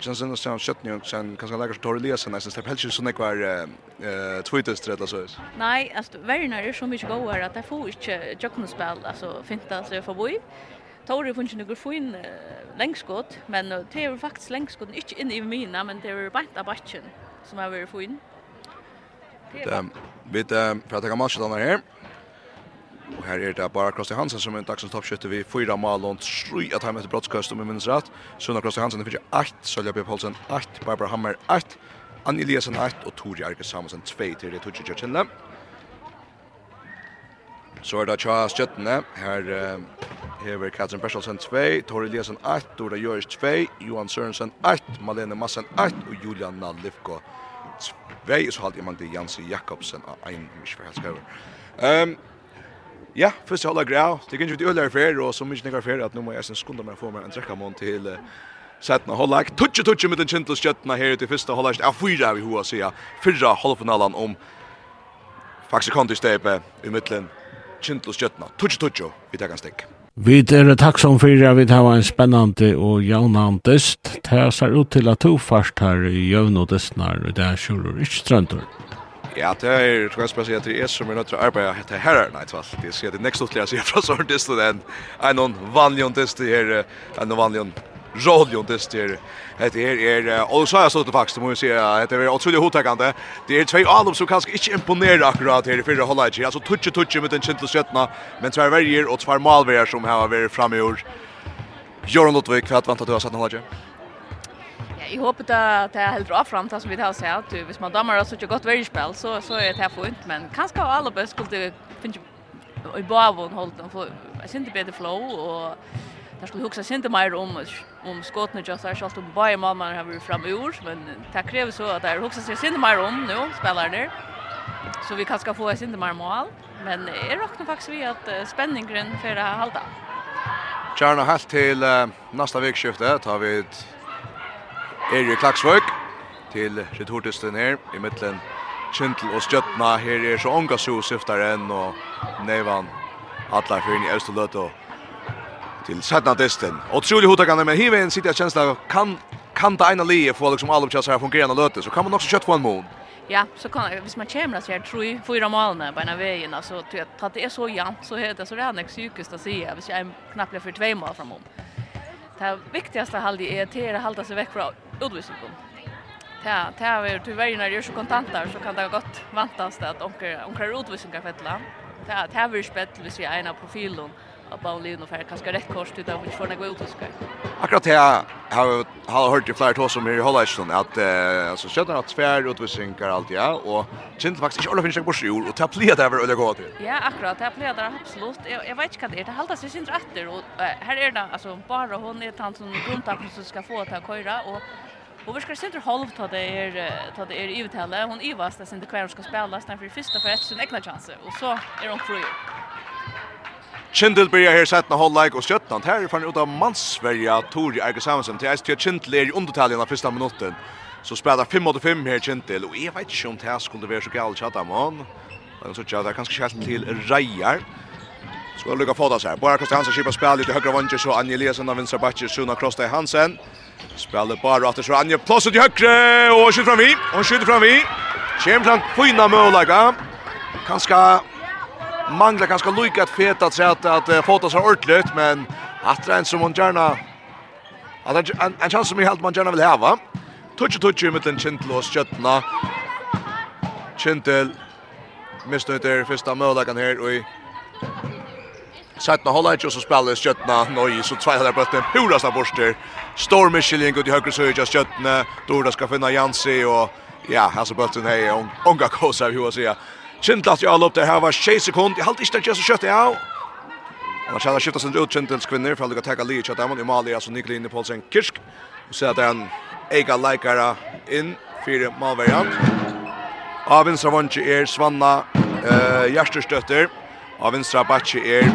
D: kjennes inn og sen kjøttning og sen kanskje lager som Tor Eliasen, jeg synes det er helst ikke sånn ekva er tvittest rett og slett.
E: Nei, altså, verden er så mye gåere at jeg får ikke jøkkenspill, altså, finta seg forboi. Tori funnet noen fin lengskott, men det er faktisk lengskott, ikke inn i mina, men det er bare av batchen som har vært fin.
D: Vi vet, for at jeg kan matche denne her, og her er det bare Krosti Hansen som er dagsens toppskytte vi fyra mal og tru at han etter brottskast om vi minnes rett. Sunna Krosti Hansen, det finnes 8, Sølja B. Poulsen 8, Barbara Hammer 8, Anni Eliasen 8 og Tori Arke Samuelsen 2 til det 2 til Så er det tja stjøttene. Her hever Katrin Berselsen 2, Tori Eliasen 8, Dora Jørs 2, Johan Sørensen 8, Malene Massen 8 og Julian Nalivko 2. Så halte jeg man til Jansi Jakobsen av Ein mye for helskøver. Um, ja, først jeg holder greia. Det kan ikke ut i øyler fer, og så mye nekker fer at nå må jeg sin skunde meg få meg en trekkamon til uh, Sætna hollag, tutsi tutsi med den kintel kjøttene her til første hollag, ja, fyra vi hoa sida. fyrra halvfinalen om faktisk kontistepe i mittlen kjent og stjøttna. Tutsi, tutsi, vi tar en stikk.
C: Vi er takksom for at vi tar en spennende og jævnand dyst. Det ser ut til at to først her i jævn og dystnar, og det er kjører ikke strøntur.
D: Ja, det er, tror jeg skal si at det er som er nødt til å arbeide etter herrer, nei, tvall. Det er det nekst utlige utligere, sier fra sånn dyst, og det er en vanlig dyst, her, er en vanlig dyst, rolig och det det är er og så har jeg stått faktiskt måste jag säga att det är otroligt hotäckande. Det är två alum som kanske inte imponerer akkurat här i förra halvlek. Alltså tutsi tutsi med den känsla skötna men två verger och två malverger som har varit framme i år. Göran Lottvik för att at du har sett halvlek.
E: Ja, jag hoppas att det är helt bra fram som vi har sett att hvis man damer så ett gott värjespel så så är det här fint men kanske har alla bäst skulle finna i bavon hållt och få inte bättre flow och där skulle huxa inte mer om om skottna just där skall om bara mamma har vi fram ur men det kräver så att där huxa sig inte mer om nu spelar där. Så vi kanske få oss inte mer mål men är rocknar faktiskt vi att spänningen för att hålla
D: halta. halt helt till uh, nästa veckoskifte tar vi ett Erik Klaksvøk til retortisten her i mittlen Kintel og Stjøtna. Her er så ånga so syftaren og Neivan Atlar fyrir i Øst og till sjätte testen. Otroligt hotagande men hiven sitter jag kjensla kan kan det ena leje få liksom alla chanser här fungerar och så kan man också köta på en mål.
E: Ja, så kan hvis man kommer så här tror ju fyra målna på en vägen alltså att det är så jämnt så heter så det är nästan psykiskt att se hvis jag knappt för två mål framom. Det viktigaste halde är att hålla sig veck från utvisningen. Ja, det är tyvärr när det är så kontanter så kan det gott vantas det att onkel onkel utvisningar fettla. Det det har vi spett hvis vi är ena profilen av Baulin och färre kanske rätt kors utan vi får några utskär.
D: Akkurat här har har hört ju flera tås om i Hollandsson att eh alltså köttar att tvär utvisningar allt ja och känns faktiskt inte alla finns jag bort jul och ta plea där eller gå till.
E: Ja, akkurat det blir där absolut. Jag, jag vet inte vad det är. Det hållas sig syns rätter och här är det alltså bara hon är tant som grundtappen som ska få ta köra och Och vi ska se inte halv ta det är ta det är uthälle. Hon ivas där sen det kvar ska spela sen för första för ett sin egna chans. och så är hon fri.
D: Kindle blir här sett håll like och sköttan här är fan ut av Mansverja Tori Eiger Samuelsen till ST Kindle i undertalen av första minuten. Så spelar 5 mot 5 här Kindle och jag vet inte om det här skulle vara så galt chatta man. Men så att det kanske skall till Rejar. Ska lycka få det så här. Bara Kostas Hansen skipar spel lite högra vänster så Anja Eliasson av vänstra backen Suna Krosta i Hansen. Spelar bara åter så Anja plats i högra och skjuter fram vi. Och skjuter fram vi. Kjem fram fina mål Kanske manglar kanskje lika att feta til att att uh, fota seg ordentligt, men att det er en som man gärna att en, en, chans som jeg helt man gjerne vil heva. touch tutsi i mittlen Kintel og Skjøttena. Kintel det första målet her, og i Sætna hålla ikke, og så spiller Skjøttena nøy, så tveiler en pura purasta borster. Stor Michelin ut i høyre søy av Skjøttene, då skal finna Jansi, og ja, altså bøtten hei, unga kåsa, vi hva sier. Kindlast i avlopp der var 6 sekund. Jeg halte ikke det så kjøtt, ja. Han har skiftet sin ut Kindles kvinner for å teka lige kjøtt dem. I Mali er så Nikli i Poulsen Kirsk. Og ser at han eiga leikere inn fire malverjan. Av vinstra vantje er Svanna eh, Gjersterstøtter. Av vinstra batje er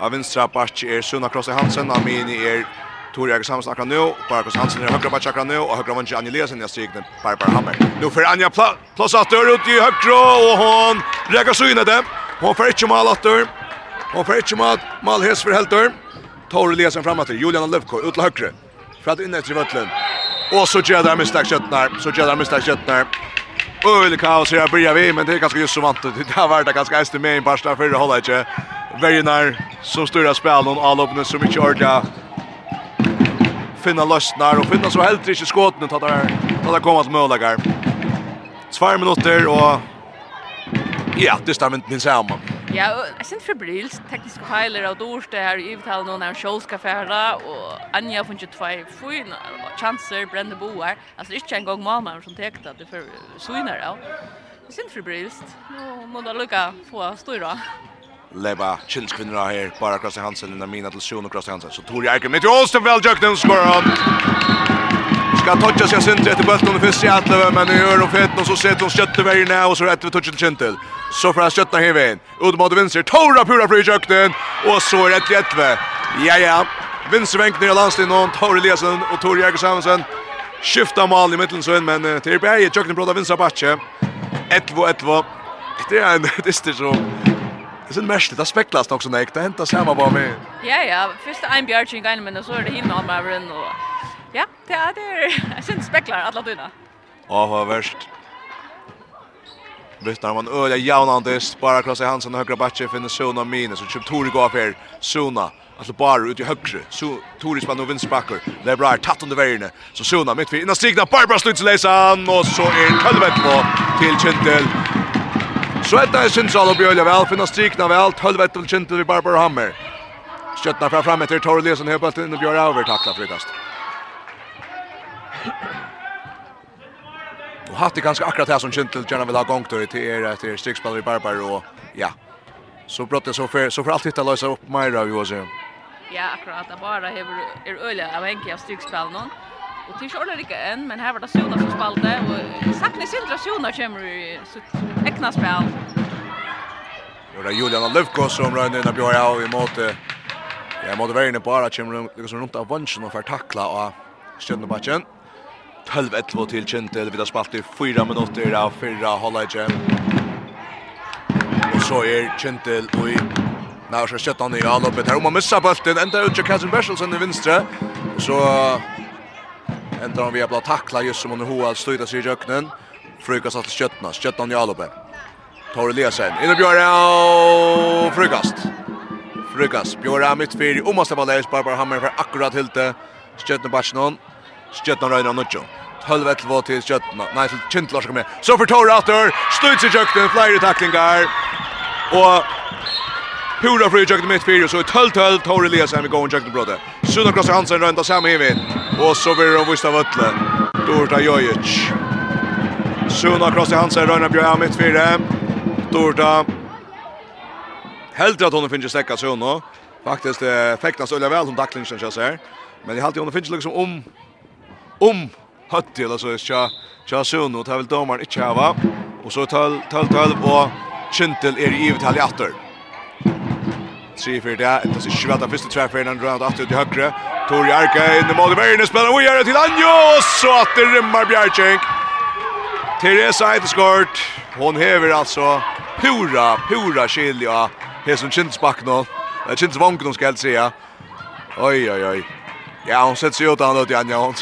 D: Av vinstra batje er Sunna Krosse Hansen. Av mini er Tor Jørgen Samson akkurat nå, Barkos Hansen er høyre match akkurat nå, og høyre match Anja Lesen i strikene, Barbara Hammer. Nå får Anja pl plass atter ut i høyre, og hun rekker så inn det. Hun får ikke mal atter, hun får ikke mal, mal hes for helter. Tor Lesen frem atter, Julian Løvko ut til høyre, fra at inne etter Vøtlen. Og så gjør det mistak kjøttene, så gjør det mistak kjøttene. Øyelig kaos her blir vi, men det er ganske just så vant. Det har vært ganske eist med en parstad før det holder ikke. Verginar som styrer spelen og allåpene som ikke ordentlig finna løsnar og finna så helt ikke skåten til at det kommer til mølager. Tvær minutter og ja, det stemmer inte min samman.
E: Ja, jag syns för Brils tekniska heiler av dårst det här i uttalet någon när Scholl ska färda och Anja har inte två fina chanser, brände boar. Alltså det är inte en gång mamma som täckte att det för svinar då. Jag syns för Brils. Nu måste jag lucka få stora
D: leva kynskvinnor her, bara Krasi Hansen, Lina Mina til Sjone Krasi Hansen. Så Tori Eiker mitt i Ålsten, vel Jøknen, skorar han. Ska toucha sig sin till bulten fyrst i Atleve, men nu gör og fett og så setter de skjøtte veien ned, og så rett ved touchen kintel. Så får han skjøttene in. Ut mot vänster Tora pura för Jøknen, og så rett rätt Etve. Ja, ja. Vänster vänk ner landstid och Tora Lesen og Tor Jäger Samuelsen. Skifta mal i mittelsøen, men til Berge Jøknen bråda vinser bakke. 11-11. Det är en det är så Det är mest det speklas också när det händer samma bara med.
E: Ja ja, först en bjärching grejen men så är det hinna med över och ja, det är det. Jag syns speklar alla dyna.
D: Ja, vad värst. Visst man öliga Jaunandes bara klassa Hansen högra backe finner Sona minus och köpt Tori går här. Sona alltså bara ut i högre. Så Tori spann och vinst vinstbacker. Det är bra tatt under vägen. Så Sona mitt vid innan stigna Barbara slutsläsan och så är Kölvet på till Kintel. Så Sveta i Sindsal og Bjørle vel, finner strikna vel, 12 til Kintel vi Barbara Hammer. Skjøttna fra frem etter Torre Lesen, høy på alt inn og Bjørle over takla frikast. Og hatt det ganske akkurat her som Kintel gjerne vil ha gongt og til er etter strikspiller i Barbara og ja. Så brått det så for, så for alt hitta løsa opp mer av Jose.
E: Ja, akkurat. Det bara er øyla av enke av strikspillene. Och till Charlotte Ricka än, men här var det Sona som spalte och saknar Sindra Sona kommer i sitt egna spel.
D: Jo, det är Julian Lövko som rör in i bjöd av i måte. Ja, måte vara inne på att kommer liksom runt av vanschen och för tackla och stjärna matchen. 12-11 till Kintel, vi har spalt i fyra minuter av fyra hållage. Och så är Kintel och i När så sätter han i allopet här om man missar bulten ända ut till Kasim Berselsen i vänstra. Så Ändrar vi har blivit tackla just som hon har stöjda sig i röknen. Frukas att köttna, köttna i Alope. Tar Lesen. in och Björn och frukast. Frukast. Björn mitt fyr. om man ska vara bara hamnar för akkurat hylte. Köttna Barcelona. Köttna Röna Nucho. 12 til till Kjøttna. Nej, till Kintlar ska med. Så för Tora Atter, støyt i Kjøkken, Flera tacklingar. Och pura fri Kjøkken mitt fyrir, så i 12-12, Tora Eliasen vi går i Kjøkken brødet. Sunna Krosser Hansen rønda samme hivin. Och så blir det vist av Ötle. Dorta Jojic. Suna cross i Hansen, Röjna Björn mitt fyra. Dorta. Helt att hon finns stäcka Suna. Faktiskt eh, fäktas Ulla väl som dacklingen känns här. Men jag har alltid hon finns liksom om om hött eller så ska ska Suna och tar väl domaren inte hava. Och så tal tal tal och Kintel är i givet här i åter. Tre för det. Det är sjukt att första träff innan runt åt till högre. Tor Jarka in i mål i vägen spelar vi gör det till Anjo så att det rymmar Bjärchenk. Teresa har skort. Hon häver alltså pura pura skilja. Här Hesson Chinsback nu. Det känns vanken hon ska helt säga. Oj oj oj. Ja, hon sätter sig åt han åt Anja. Hon,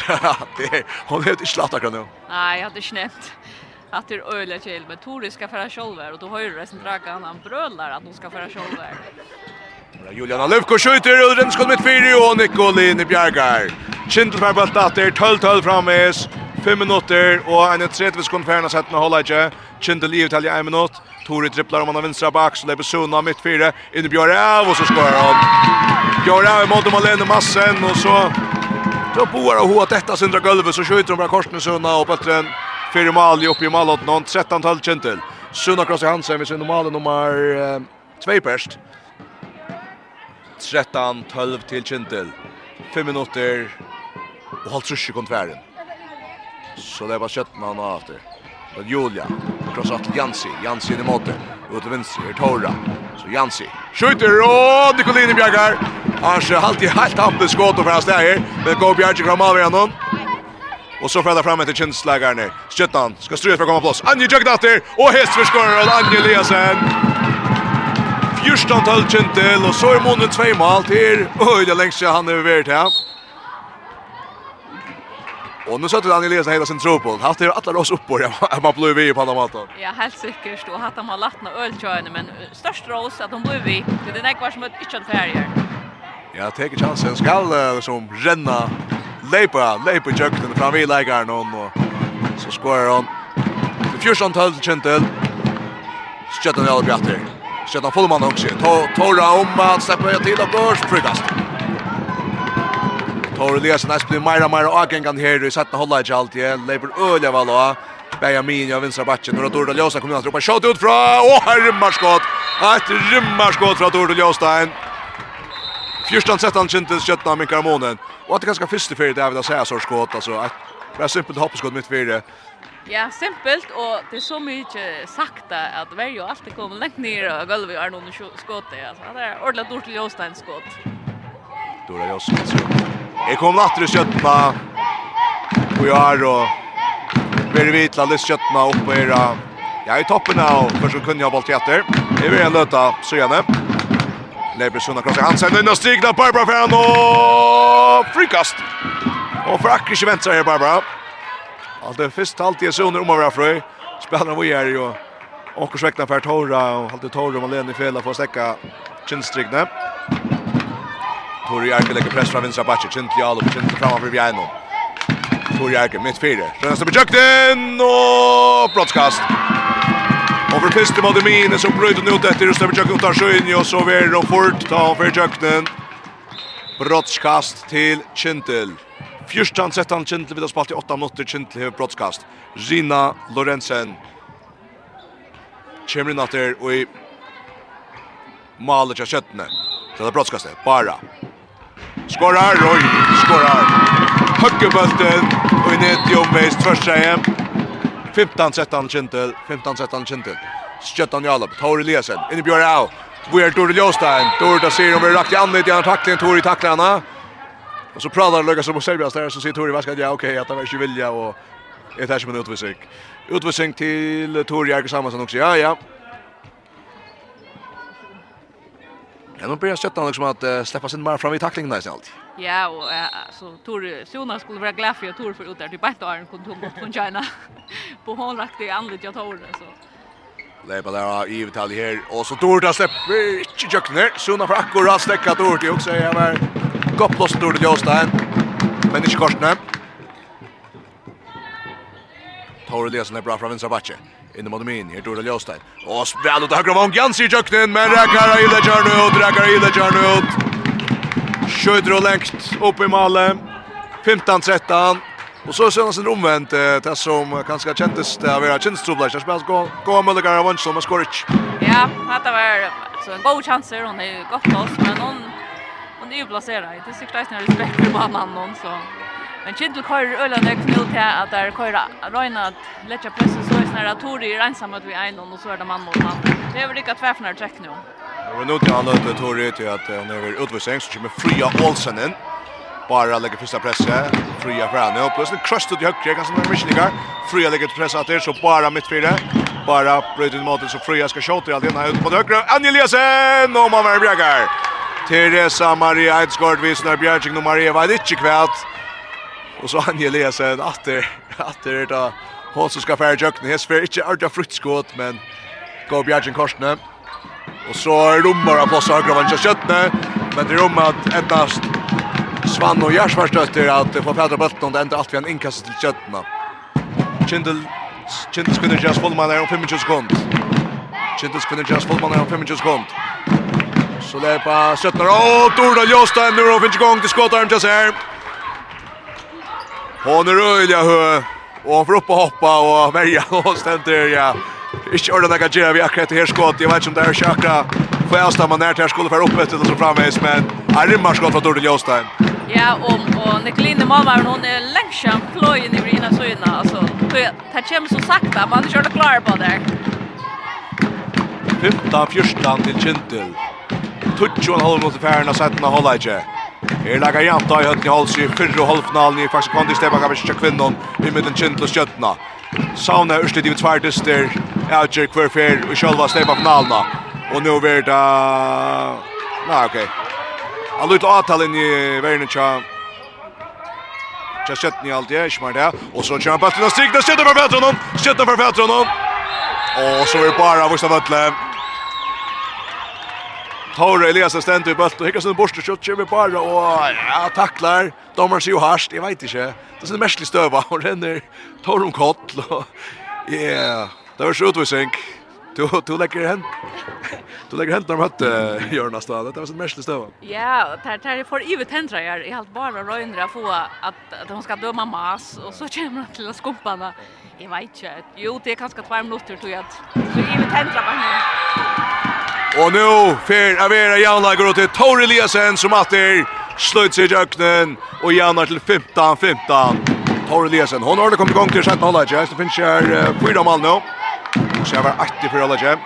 D: hon är inte slatt akkurat nu.
E: Nej, jag hade inte att det är öliga chill men Tori ska föra själva och då har ju resten dragan han brölar att hon ska föra själva.
D: Juliana Lövko skjuter och den skott mitt fyra och Nicolin bjärgar. Kintel för bult att det 12-12 framis. 5 minuter, och en 30 sekund färna sett med hålla inte. Kintel i utalja 1 minut. Tori dribblar om han har vänstra back så lever Suna mitt fyra. In i Björn och så skorar han. Björn mot Malene Massen och så Då boar och hoa detta sindra gulvet så skjuter de bara korsen i Suna och Böttren. Fyra mål i uppe i målet någon 13 12 kintel. Sjuna cross Hansen med sin normala nummer 2 perst. 13 12 till kintel. 5 minuter och halvt sig kontvärden. Så det var skott man har efter. Men Julia krossar till Jansi. Jansi i mål. Ut till vänster är Torra. Så Jansi skjuter och Nicolini bjärgar. Han ser alltid helt hamnet skott och fast där. Men går Bjarke fram av honom. Och så frädar fram ett kindslägar ner. Sköttan ska ströja för att komma plats. Anje jagat efter och häst förskor och Anje Eliasen. Fjärstan tall kintel och så är månen tvei mål till. Oj, det längst han er vært her. Och nu sätter Daniel Eliasson hela sin tro på. Haft det alla oss upp på det. Man blir vi på andra maten.
E: Ja, helt säkert. Och hatt han har lagt några öltjöjande. Men störst rås att de blir vi. Det är den här kvar som ett ytterligare färger.
D: Ja, teker chansen. skall uh, som renna. Leipa, leipa i fram i leikaren hon. Og så skorar hon. Det fjørste han tøll kjentel. Skjøtten er alle bjatter. Skjøtten fullmann også. Tora om at stepper till och børs. frukast. Tora Eliasen er blir meira, meira avgengan her. I setten holder ikke alltid. Leiper øyelig vel også. Benjamin av vinstra backen. Några Dorda Ljosa kommer att ropa shot ut från. Åh, här rymmar skott. rymmarskott rymmar skott från Dorda Ljostein. Fjørstan sett han kjente skjøttene av Minkar Månen. Og at det ganske første ferie det er vil jeg så skått, altså. Det er simpelt hoppeskått mitt ferie.
E: Ja, simpelt, og det er så mye sakta at vi ju alltid kommer kommet lengt ned og gulvet er noen skått. Altså. Det er ordentlig dårlig til Jostein skått.
D: Dora Jostein skått. Jeg kom natter i skjøttene. Og jeg er og blir vidt til alle skjøttene oppe her. Jeg er i toppen av, først og kunne jeg ha balt etter. Jeg vil en løte, så gjerne. Leber Sunna krossat Hansen. inn og stigna Barbara Ferran og frikast. Og for akkurat ikke venter her Barbara. Alt det först allt i Sunna om å være frøy. Spelarna vi är ju och sväckna för Torra och allt Torra och Leni Fela får stäcka Kinstrigne. Torri Arke lägger press från vänstra backen. Kint Jalo på kint framför Viano. Torri Arke mitt fyra. Rönnas upp i jökten och brottskast. Og for første måte mine som brøyde den ut etter Røstøver Tjøkken tar sjøen og så vil de fort ta for Tjøkkenen. Brottskast til Kintel. Fyrstan han Kintel vil ha spalt i åtta minutter Kintel har brottskast. Rina Lorentzen. Kjemrin atter og i malet av kjøttene. Så det er brottskastet. Bara. Skårar, oi, skårar. Høkkebølten og i nett i omveist først. 15-13 kintel, 15-13 kintel. Skjøttan Jalab, Tor Eliasen, inne Bjørn Au. Vi er Dore Ljóstein, Dore da sier om vi rakt i annet i han Tor i tacklarna. Och så pratar Lucas om Serbias där så säger Tor i vaskat, ja okej, att han var inte vilja och ett här en utvisning. Utvisning till Tor Jerker Samuelsson också, ja ja. Ja, nu börjar skjøttan liksom att uh, släppa sin mark fram i tacklingen nästan alltid.
E: Ja, och alltså Tor Sona skulle vara glad för Tor för utar till bästa åren kunde hon gått från China. På hon rakt i anlet jag tar så.
D: Leipa där i Vital här och så Tor där släpper inte Jökner. Sona för akkurat släcka Tor till också jag var kopplast Tor till Åstein. Men inte korsna. Tor Eliasson är bra från vänstra backe. Inne mot min, her Tor Eliasson. Og spelar ut högra vången, Jansi Jökner, men räkar i det kör nu ut, räkar i det kör ut. Kjøyder og lengt opp i malet. 15-13. Och så ser han sin omvendt eh, det som kanske kändes det av era känstrublar. Jag spelar gå gå med Gara Wunsch som skorich.
E: Ja, det var så en god chans där hon är gott oss men hon hon är ju placerad. Det är säkert nästan respekt för mamman någon så. Men Kindle kör öla det knull till att där köra Reina att lägga press så är snarare Tori ensam att vi är någon och så är det man mot man. Det är väl lika tvärfnar check nu.
D: Och nu till han det Tori till att hon är utvisning så kommer Fria Olsen in. Bara lägger första pressen. Fria för henne och plötsligt crushed ut i högre kanske när Micheligar. Fria lägger press att det så bara mitt fyra. Bara bryter mot så Fria ska skjuta allt ena ut på högra. Angeliasen och man Bjergar. Teresa Maria Eidsgård visar Bjerging och Maria Vadicci kvärt. Och så Anjeliasen åter åter då Hon som ska färja Hes för inte ordentligt fruktskott, men går Bjergin Korsne. Och så är rummar av oss högra vänster köttne. Men det är rummar att endast Svann och Gärs förstöter att få fädra bulten och det ändrar allt vid en inkast till köttna. Kindel... Kindel kunde just fullman här om 25 sekund. Kindel kunde just fullman här om 25 sekund. Så det är på köttna. Åh, Torda Jostein nu då finns igång till skottaren just här. Hon är röjliga hö. Och hon får upp och hoppa och värja och ständer, ja. Ikke ordentlig jeg gjør vi akkurat det her skott. Jeg vet ikke om det er ikke akkurat for jeg stammer nær til jeg skulle være oppe etter det som framveis, men jeg rimmer skott fra Dorte Jostein.
E: Ja, og, og Nicoline Malmaren, hun er lengt kjent kløyen i Rina Søyna, altså. Det kommer så sakta, man er ikke ordentlig klar på det.
D: 15-14 til Kintil. Tutsjon holder mot færen og setten av Hållaidje. Her lager janta i høtten i Holsy, fyrre og halvfinalen i faktisk kvandistepa, kan vi ikke kvinnen i midten Kintil og Skjøttena. Sauna Ørsted i tvardyster, Alger Kverfer og sjølva Stefan Finalna. Og nå er det... Nei, ok. Han lytte inn i verden tja... Tja skjøtten i alt det, ikke mer det. Og så kjører han bøtten og strikner, skjøtter for bøtten, skjøtter for bøtten. Og så er det bare Vosna Vøtle. Tore Elias stendt i bult og hikkar sin borste kjøtt kommer bara og ja, taklar. Dommeren sier jo harst, jeg vet ikke. Det er sin merskelig støva, og renner Tora om kott. Ja, det var så utvisning. Du, du legger hen. Du legger hen når de hette Jørn Astad. Det var sin merskelig støva.
E: Ja, det er for ivet hendra jeg. Jeg halte bare røyndra få at, at hon skal døma mas, og så kommer hon til skumpana. Jeg vet ikke. Jo, det er kanskje tvær minutter, tror jeg. Så ivet tendra bare.
D: Og nu för Avera Janna går til Tor Eliasen som atter slöt sig i öknen och Janna till 15 15. Tor Eliasen hon har det kommit igång till sjätte halvlek. det finns här fyra mål nu. Och så är det 80 för halvlek.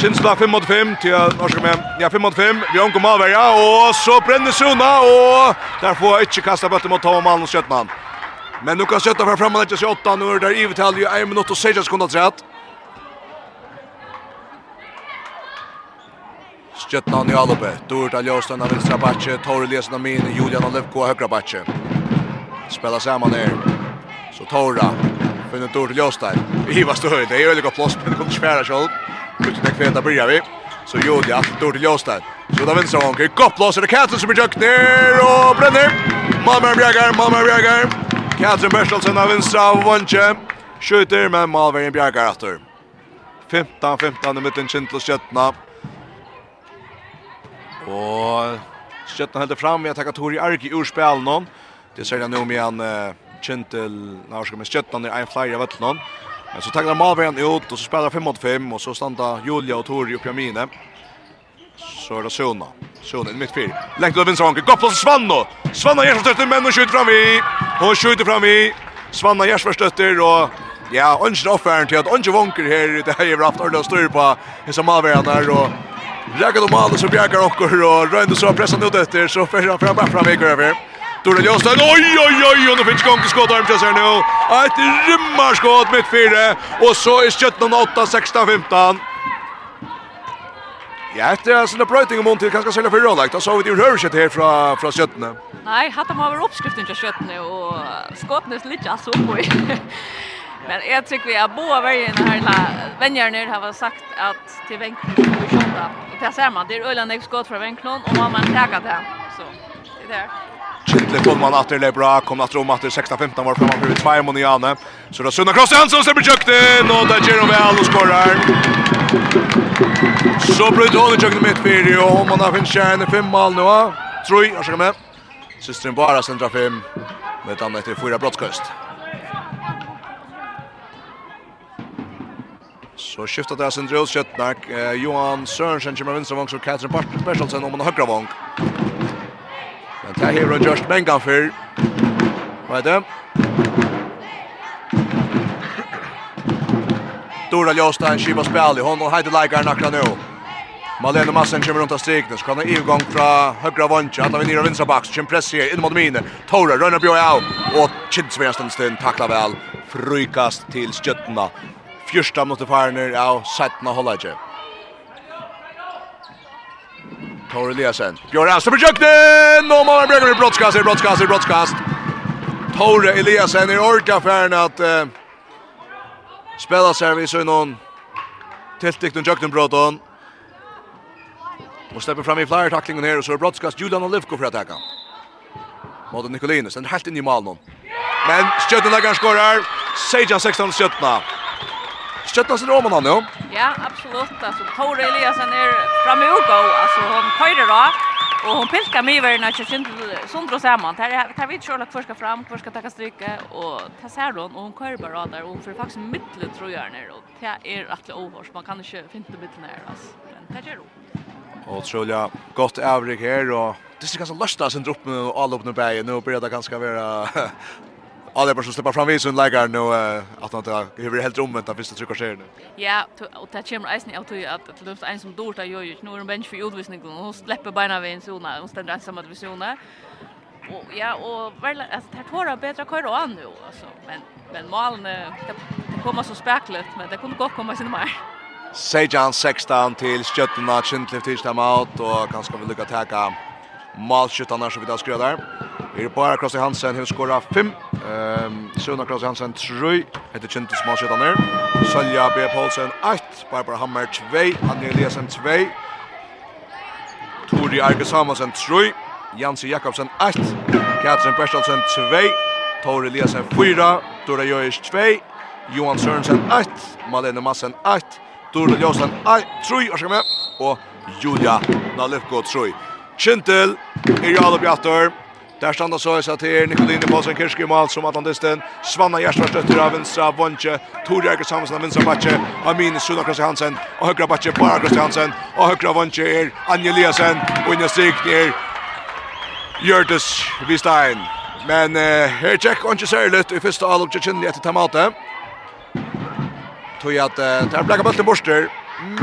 D: Kinsla 5 mot 5 til norske med. Ja 5 mot 5. Vi omkom av ja och så brenner Sona, och der får inte kasta bollen mot Tom Malmö Sjötman. Men nu kan Sjötta fram framåt till 28 nu är det där i Ivetalje 1 minutt og 6 sekunder till Stjøtnan i Alupe, Durt Ljøsten av vinstra batje, Tore Lesen av Min, Julian Olivko av høyre batje. Spela saman her. Så Tora finner Durt Ljøsten. Iva Støy, det er jo litt godt plås, men det kommer ikke færa selv. Kutten er kveta bryr vi. Så Julian, Durt Ljøsten. Så da vinstra honker, godt plås, er det Katrin som er jøkt ned og brenner. Malmar Bjergar, Malmar Bjergar. Katrin Børstalsen av vinstra vantje. Skjuter, men Malverin Bjergar 15-15 i mitten Kintl og Og Stjøtten helder fram med å takke Tori Arki ur spelen noen. Det ser jeg nå med en uh, kjentel, når jeg skal med Stjøtten er en flere av vettelen Men så tacklar Malvern ut og så spelar 5 mot 5 og så standa Julia og Tori uppe i mine. Så er det Sona. Sona i mitt mittfält. Lägger över Svanke. Går på Svanno. Svanno gör stötter men hun skjuter fram i. Hun skjuter fram i. Svanno gör stötter och ja, ønsker offeren til at ønsker vanker her. det här är haft ordentlig å styr på. Det som Malvern där och Räcker de alla så bjärkar åker och röjde så pressar nu efter så för han fram fram väger över. Dora Ljungstein, oj, oj, oj, och nu finns gång till skottarm till sig nu. Ett rymmarskott mitt fyra, och så är skjøtten 8, 16, 15. Ja, det er sånne brøyting om til kanskje sälja för rådlagt, og så vidt jo hører ikke her fra, fra skjøttene.
E: Nei, hatt de har vært oppskriften til skjøttene, og skottene er litt altså oppå. Men jag tycker vi är båda vägen här la vänner har sagt att till Vänkron vi Sjönda. Och där ser man det är Öland X skott från Vänkron och man har tagat det. Så det där.
D: Kittle kom man att det bra kom att Rom att 16-15 var framan för två mån i Anne. Så då Sunna Cross Jansson så blir in och där Jerome Väl och skorar. Så blir det hålet jukt mitt för och man har en stjärna fem mål nu. Troj, jag ska med. Systern bara centra fem med annat till fyra brottskust. Så skiftet det sin drøs Kjøttnak. Eh, Johan Sørensen kommer venstre vang, så Katrin Bertelsen om en høyre vang. Men det her og Gjørst Mengan fyr. Hva er det? Dora Ljostein, Kiva Spjall i hånd, og Heidi Leikar nakra nå. Malene Massen kommer rundt av strikene, så kan han ivgång fra høyre vantja, at han vinner av vinstra bak, så kommer press her, inn mot mine. Tore, Rønner Bjøy av, og Kidsvestenstein takla vel, frykast til skjøttena. Fyrsta mot farner av Sætna Hollage. Tor Eliasen. Björn Hansen på kjøkkenen! Nå må han brygge med brottskast, brottskast, brottskast. Tor Eliasen i orka færen att uh, spela service og noen tiltikt og kjøkken bråtton. Och släpper fram i flyer tacklingen här och så är brottskast Julian Olivko för att attacka. Mot Nikolinus, den är helt in i malen. Men stjötten der kan skårer. Sejan 16-17. Stöttas det om han nu?
E: Ja, absolut. Alltså, Tore Eliasen är framme och gå. Alltså, hon körer då. Och hon pilkar mig över när jag känner sönder samman. Här tar vi inte själva kvar ska fram, kvar ska ta stryka. Och ta ser hon och hon köjer bara där. Och hon får faktiskt mittlet tror jag ner. Och det är rätt ohårs. Man kan inte finna mittlet ner. Alltså. Men det gör hon.
D: Och troliga gott övrig här. Och det är ganska lösta sin dropp med all upp nu bergen. Nu börjar det ganska vara Ja, det är bara så släppa fram vis och lägger nu att han inte hur helt omvänt att första trycker sig nu.
E: Ja, och det kommer isen att att det löfts en som dårt att göra ju nu en bench för utvisning och släpper bena vid en zona och ständer samma divisioner. Och ja, och väl alltså det tåra bättre kör då nu alltså, men men målen det, det kommer så spekligt, men det kunde gott komma sin mer.
D: Sejan 16 till Stjötna Kindlift tisdag mat och kanske vi lyckas täcka målskyttarna som vi där skrev där. Är bara Krossi Hansen hur skorar 5. Ehm Suna Krossi Hansen 3. Heter Chintus Malskytt annars. Salja B Paulsen 8. Barbara Hammer 2. Anne Eliasen 2. Tori Arke Samuelsen 3. Jansi Jakobsen 8. Katrin Bertelsen 2. Tori Eliasen 4. Dora Jojic 2. Johan Sørensen 8. Malene Massen 8. Dora 1 3. Och Julia Nalifko 3. Kintel er Jalo bjattor. Der standa så seg til Nikolini Paulsen Kirski mål som Atlantisten. Svanna Gjersvar støtter av venstra Vonche. Tor Jørgen Samuelsen av venstra Batje. Amin Suna Krasi Hansen. Og høyre Batje Bara Krasi Hansen. Og høyre Vonche er Anje Liasen. Og inne strik er Gjørtes Vistein. Men uh, her tjekk og ikke særlig i første alop Tjekkjenni etter Tamate. Tog at uh, det der blekka bøtten borster.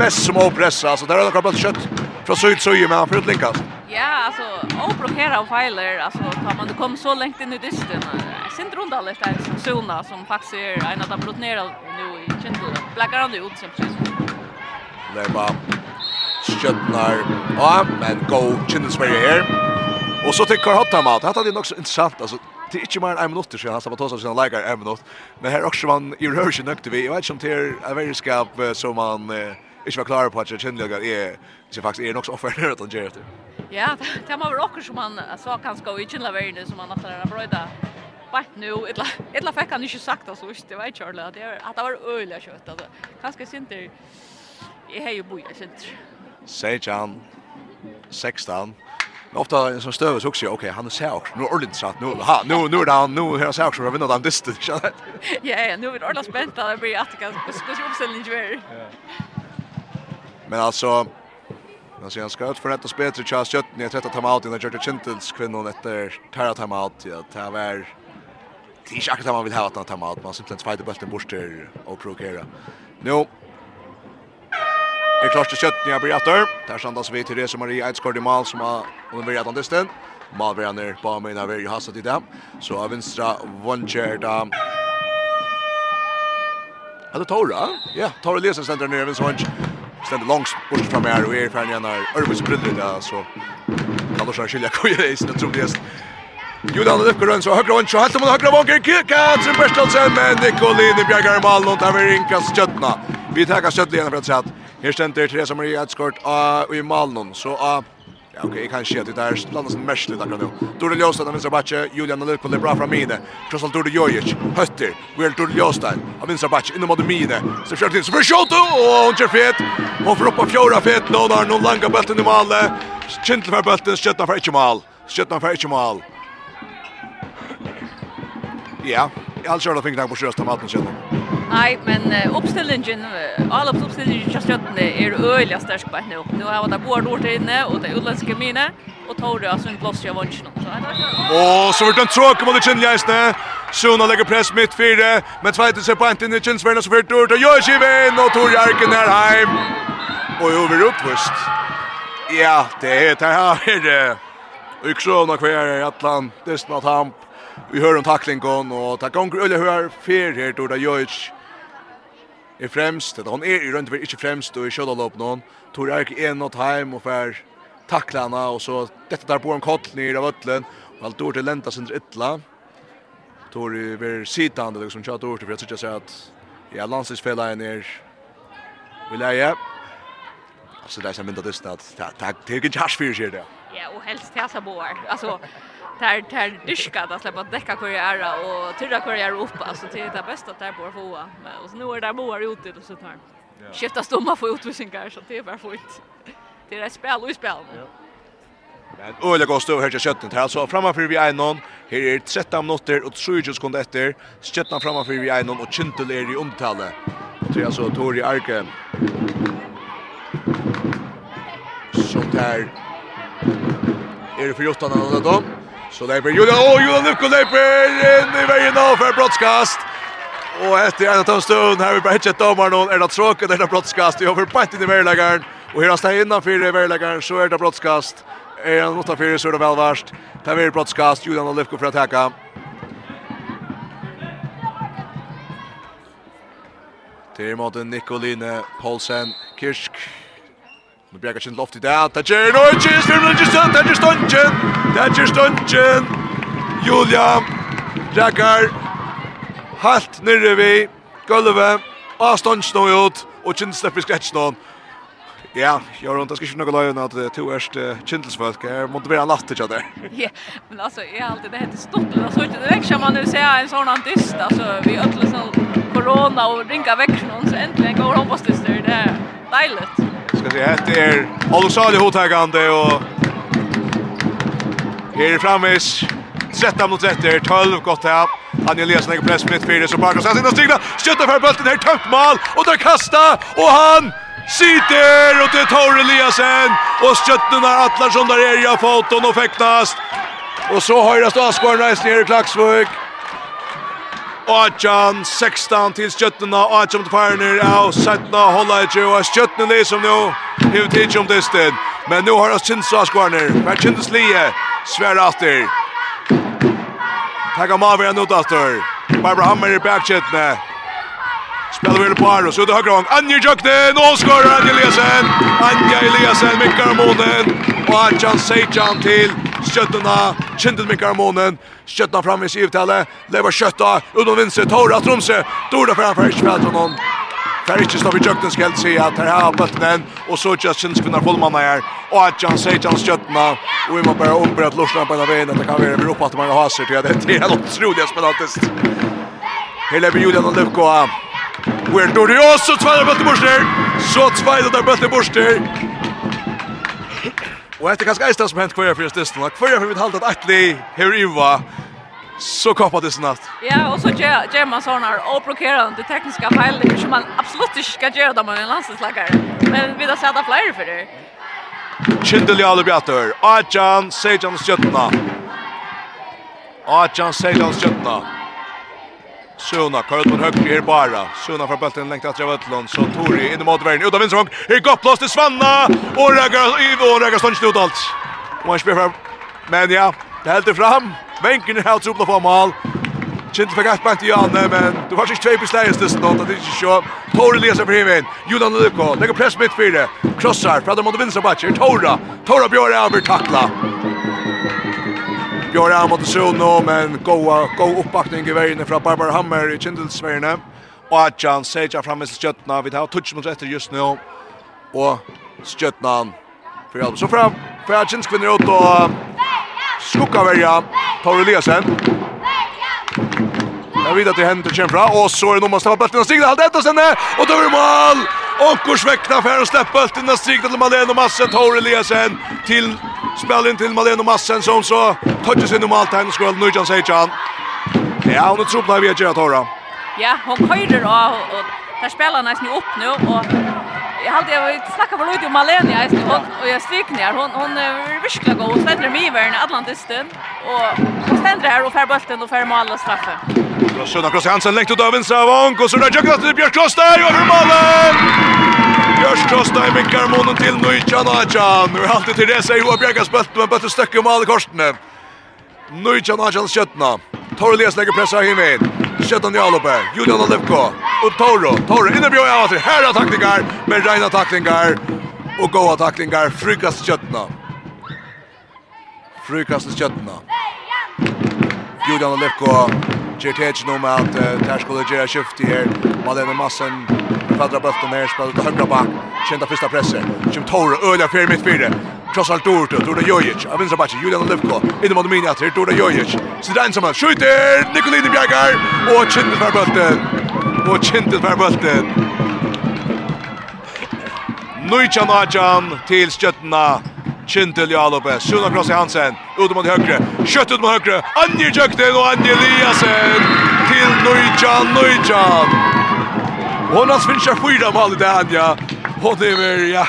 D: Mest som å pressa. Så der er noen bøtten kjøtt fra syd-syd, men han får utlinkast.
E: Ja, alltså oblockera av filer, alltså tar man det kom så långt in i dysten. Sen runda lite där som zona som faktiskt är en att brott ner nu i Kindle. Blackar han ut som precis.
D: är bara skjøtnar Ja, men go Kindlesberg här. Och så tykker Hottam out. Hetta er nok så intressant alltså det är inte mer än en minut siden han sabotasar sina leikar en minut. Men här också man i rørsig nökte vi. Jag vet inte om det är en verdenskap som man... Eh, ikke var klar på at jeg kjenner at jeg, jeg faktisk er nok så offer at han gjør det.
E: Ja, det var vel akkurat som han sa kanskje i kjennerverden som han at han har brøyda. Bært nu, etla, etla fikk han ikke sagt altså, det var ikke ordentlig, at det, at det var øyelig kjøtt, altså. Kanskje sinter, jeg har jo boi, jeg sinter.
D: Sejan, 16, ofta en sån stöv så också okej han ser också nu är ordentligt satt nu ha nu nu är han nu här ser också vinner den distan.
E: Ja ja, nu är det ordentligt spänt Det blir att kan ska uppställning ju. Ja.
D: Men alltså När sen ska ut för detta spelet Charles Jötten i tretton timeout innan Georgia Chintels kvinnor efter tärra timeout. Ja, det här var det är inte akkurat man vill ha att timeout. Man simpelthen tvajde bulten bort till och provokera. Nu är klart till Jötten jag blir efter. Där sandas vi till Reza Marie Eidsgård i mål som har under redan distan. Malverner på mig när vi har satt i dem. Så av vänstra Voncher där Eller Tora? Ja, Tora Lesen ständer ner vid Svanch ständer långs bort fram här och är färdig när Örvis bröder där så kan du har skilja koja i sin otroligast. Julian Lefker runt så högra vånk så hattar mot högra vånker kika till Bertelsen men Nikolin i bjärgar malen och tar rinkas köttna. Vi tackar köttligen för att säga att här ständer Teresa Maria Edskort i malen så Ja, okej, okay, kanske att det där landas mest lite nu. Dorle Josta den backe, Julian Lilko le bra från mine. Krossal Dorle Jojic, Hötter, Will Dorle Josta. Av min backe inom mot mine. Så kör till så för shot och hon kör fet. Hon får upp på fjärde fet nu där någon långa bulten i mål. Kintel för bulten skjuter för ett mål. Skjuter för ett mål. Ja, alls har det fingrar på sjösta maten sen.
E: Nej, men uh, uppställningen, alla uppställningen just att det är öliga stark på nu. Nu har det bord gjort inne och det utländska mine och tar det alltså en plats jag vann
D: Och så vart den tråkig mot Chenliasne. Sjona lägger press mitt fyra, men tvåte sig på Antin i Werner så vart det och gör sig vän och Tor Jarken är hem. Och över uppvist. Ja, det är det här. Och Sjona kvar i Atlant, det är snart hamp. Vi hör om tacklingen och ta gånger eller hör fer här då det är främst det hon är i runt inte främst och i shoulder loop någon tog jag en och hem och för tacklarna och så detta där på en kort ner av öllen och allt då till lenta sin illa tog vi ver sittande liksom chat då för att jag säga att ja Lansis fälla ner vill jag så där som inte det stat tack det är ju just för sig där
E: Ja, och helst täsa boar. Alltså tar tar diska att släppa täcka kurriära och tyrra är upp alltså till det bästa där på få och så nu är det boar ute och så tar skifta stomma för utvisningar så det är bara fint det är ett spel och spel ja
D: Men Ole går stå här till köttet. Här så framför vi är någon. Här är 13 minuter och 20 sekunder efter. Köttan framför vi är någon och Kintel är i omtalet. Det är alltså Tori Arke. Så där. Är det för Jottan eller då? Så där blir Julian, åh Julian Nukolejper in i vägen av för brottskast. Och efter en av stund här vi bara hittat domar någon är det tråkigt det är brottskast. Jag har bänt in i vägläggaren och här han stått innanför vägläggaren så är det brottskast. Är han åtta fyra så är det väl värst. Där blir brottskast Julian och Lefko för att hacka. Det är mot Nikoline Paulsen Kirsk Nu bjerger sin loft i dag. Thatcher, no, ikke, styrmer ikke stund, Thatcher stundjen, Thatcher stundjen. Julian, Jackar, halt nere vi, gulvet, og stundjen ut, og kjent slipper skretsen Ja, jag runt ska kunna gå in att två ärst kindelsfolk är måste vara natt till där.
E: Ja, men alltså är alltid det heter stort och så inte det kan man nu ser en sån antist alltså vi öll så corona och ringa väck någon så äntligen går hon på det är dejligt.
D: Ska se här det är Olsali hotagande och Här framis 13 mot 13, 12 gott här. Han är läsning på press mitt fyra så bara han sina stigna. Skjuter för bulten här tömt mål och där kasta och han Sitter och det tar Eliasen och stötterna Atlarsson där är jag foton och fäktas. Och så har det Asgården rejs ner i Klaxvik. Ajan 16 till stötterna Atjan till Pioneer och Sætna håller ju och stötterna det som nu hur tid om det. Men nu har Asins Asgården. Vart kändes Lie svär efter. Tackar Maver nu Barbara Hammer i backchetne. Spelar vi på här Aros, ut det högra gång. Anja Jöknen, och skorar Anja Eliasen. Anja Eliasen minkar om månen. Och Arjan Sejan till Skjøttene, kjentet med om skjøttene Skjötterna fram i sivtale. Lever skjøtta, utan Vinse, Tora Tromsø. Dora framför Skjötterna. Ferrichi står vid Jöknen ska helt si at her har bötten og så just syns kvinnar fullmanna här och att Jan Sejan skjøttene, og vi må bare ombre at lossna på en av veien, at det kan være Europa att man har sig till det er helt otroligt spännande. Hela bjudan och Lukko Where Dori också tvär bort i borster. Så tvär där bort i borster. Og efter ganska ästa som hent kvar fyrir just Og Kvar fyrir vi halda at Atli här Iva. Så kappa det snart.
E: Ja, og så gjør man såna här oprokerande tekniska feil, som man absolutt ikke ska göra da man är landslagare. Men vi har sett att for det.
D: Kindeli alle bjatter. Ajan Sejan Stjøtna. Ajan Sejan Stjøtna. Suna, kör Karlsson högre är bara. Suna får bulten längt att Javetlon. Så Tori in i motvärden. Utan vänsterhång. Här gott plats till Svanna. Och Rägar, Ivo och Rägar står ut allt. Och han spelar fram. Men ja, det helt fram. Vänken är helt uppla på mål. Kjent fikk ett bant i Janne, men du har ikke tvei på slæres til sånn, det er ikke så. Tore leser for himmelen, Jodan Lukko, legger press mitt fire, krossar, fra dem mot vinstrebatcher, Tora, Tora Bjørn er over takla. Björn är mot Suno men goa go uppbackning i vägen från Barbara Hammer i Kindelsvärne. Och att Jan Seja fram med Stjötna vid har touch mot efter just nu. Och Stjötnan för hjälp. Så fram för att Jens kvinner ut och skugga välja Tor Eliasen. Jag vet att det händer kämpa och så är det nog måste ha bulten och stigna allt detta sen och då är det mål. Och kurs väckna för att släppa bulten och stigna till Malena Massen Tor Eliasen till Spel in till Maleno Massen som så touches in i mål där skrull Nujan Sejan. Ja, hon tror på vi att göra
E: Ja, hon køyrer og där spelarna är snu upp nu och jag hade jag snackar väl lite om Malenia i snu hon och jag strykningar hon hon är verkligen god ständer mig i världen Atlantisten och hon ständer här och fär bulten och fär mål och straffe.
D: Då Södra Kross Hansen läggt ut av vänstra vank och så där jag till Björk Kloster och över målen. Björk Kloster vinkar månen till Nujan Ajan. Nu är alltid till det sig Johan Björkas bult men bult stöcker mål i korsen. Nujan Ajan skjutna. Torres lägger pressar in. Sjötan i Alopé, Julian Olepko Og Toro. Toro inne bjöd av sig. Här taklingar. Med reina taklingar. Og goa taklingar. Frykast Sjötna. Frykast Sjötna. Julian Olepko ger tätch nu med att uh, där skulle göra skift her. Malene Massen faddrar bulten ner, spelar till högra back. Kända första pressen. Kim Toro fyrir mitt mittfältet. Krossar Torto, Torto Jojic, av vänstra backen Julian Olivko. in mot Mini åter Torto Jojic. Sitter ensam, skjuter Nikolini Bjergar och Kintel för bulten. Och Kintel för bulten. Nujjan Ajan till skjøttena. Kintel Jalope, Suna Krossi Hansen, ut mot högre, kött ut mot högre, Anje Jökten och Anje Eliasen till Nujjan, Nujjan! Hon har svinsat fyra mål i det Anja. ja. är väl, ja,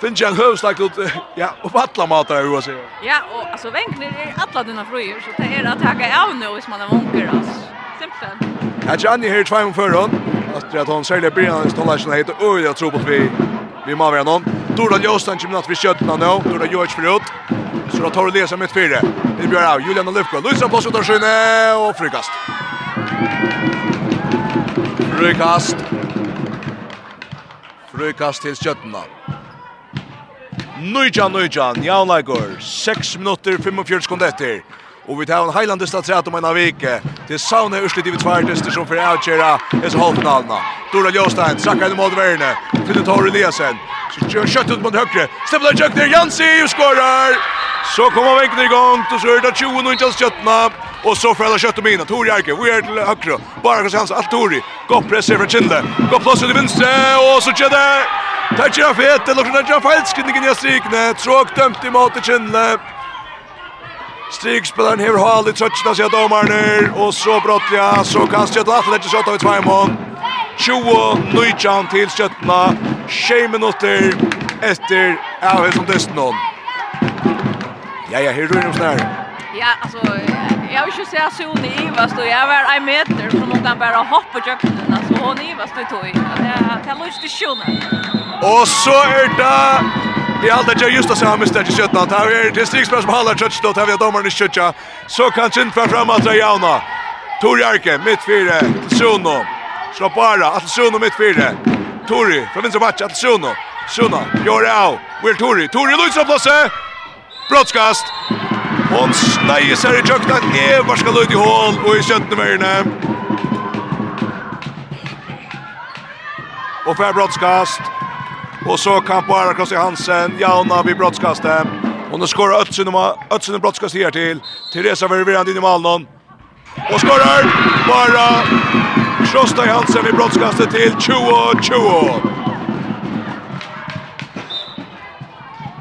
D: Finns jag hövstak ut ja och alla matar hur vad säger.
E: Ja och alltså vänkner är alla dina fröjer så det är att ta av nu hvis man är vunker alltså. Simpelt.
D: Ja ni här två om hon. Att att hon säljer bilen stollar sig heter och jag tror på att vi vi må vara någon. Tora Jostan kommer att vi köttna nu. Tora George förut. Så då tar det läsa mitt fyra. Det blir av Julian Lufko. Luisa på sidan skinne och frikast. Frikast. Frikast till köttna. Nujan, Nujan, jaunleikor, 6 minutter, 45 sekunder etter. Og vi tar en Highlanders där træt om en av vecka. Det sauna urslit i vi tvärtester som för outgera är så halvfinalerna. Dora Jostein, Sakka inn mot Verne. Till Tore Eliasen. Så kjør kjøtt ut mot høyre. Stefan Jöck kjøkner, Jansi och skorar. Så kommer vinkene i gang, og så er det 20 og ikke kjøttene. Og Och så fäller kjøtt og mina. Tore Jerke, vi er til høyre. Bare kan hans allt Tori. Gå press över Kindle. Gå ut i vinstre, og så kjøtt det. Tack jag fet, det låter det jag falskt kring i strikene. Tråk dømt i mot Kindle. Strikspelaren hever hal i trøtjena sier domarner, og så brottliga, så kan Stjøtla atle etter skjøtta i tveimån. 20 nøytjan til Stjøtla, 6 minutter etter avhet som desten. Ja, ja, her røyner om snær.
E: Ja, altså, jeg vil ikke se at Sone Ivast, og jeg var en meter, så nå kan bare hoppe kjøkkenen, altså, hon Ivast, du tog. Det er lyst til Sone.
D: Og så er det Det är alltid just att samma misstag i Det Här är det distriktsspel som håller touch då. Här är domaren i skötja. Så kan Sint fram att att Jauna. Tor Jarke mitt fyra Suno. Slå bara att Suno mitt fyra. Tori från vänster match att Suno. Suno gör det av. Will Tori. Tori Luisa plåse. Brottskast. Hon snäger sig i jöktan. Evar ska ut i hål och i sköttemärna. Och för brottskast. Och så kan bara Krossi Hansen jauna vid brottskastet. Och nu skorar Ötsen och Ötsen brottskast här till Teresa Ververand in i Malmö. Och skorar bara Krossi Hansen vid brottskastet till 20-20.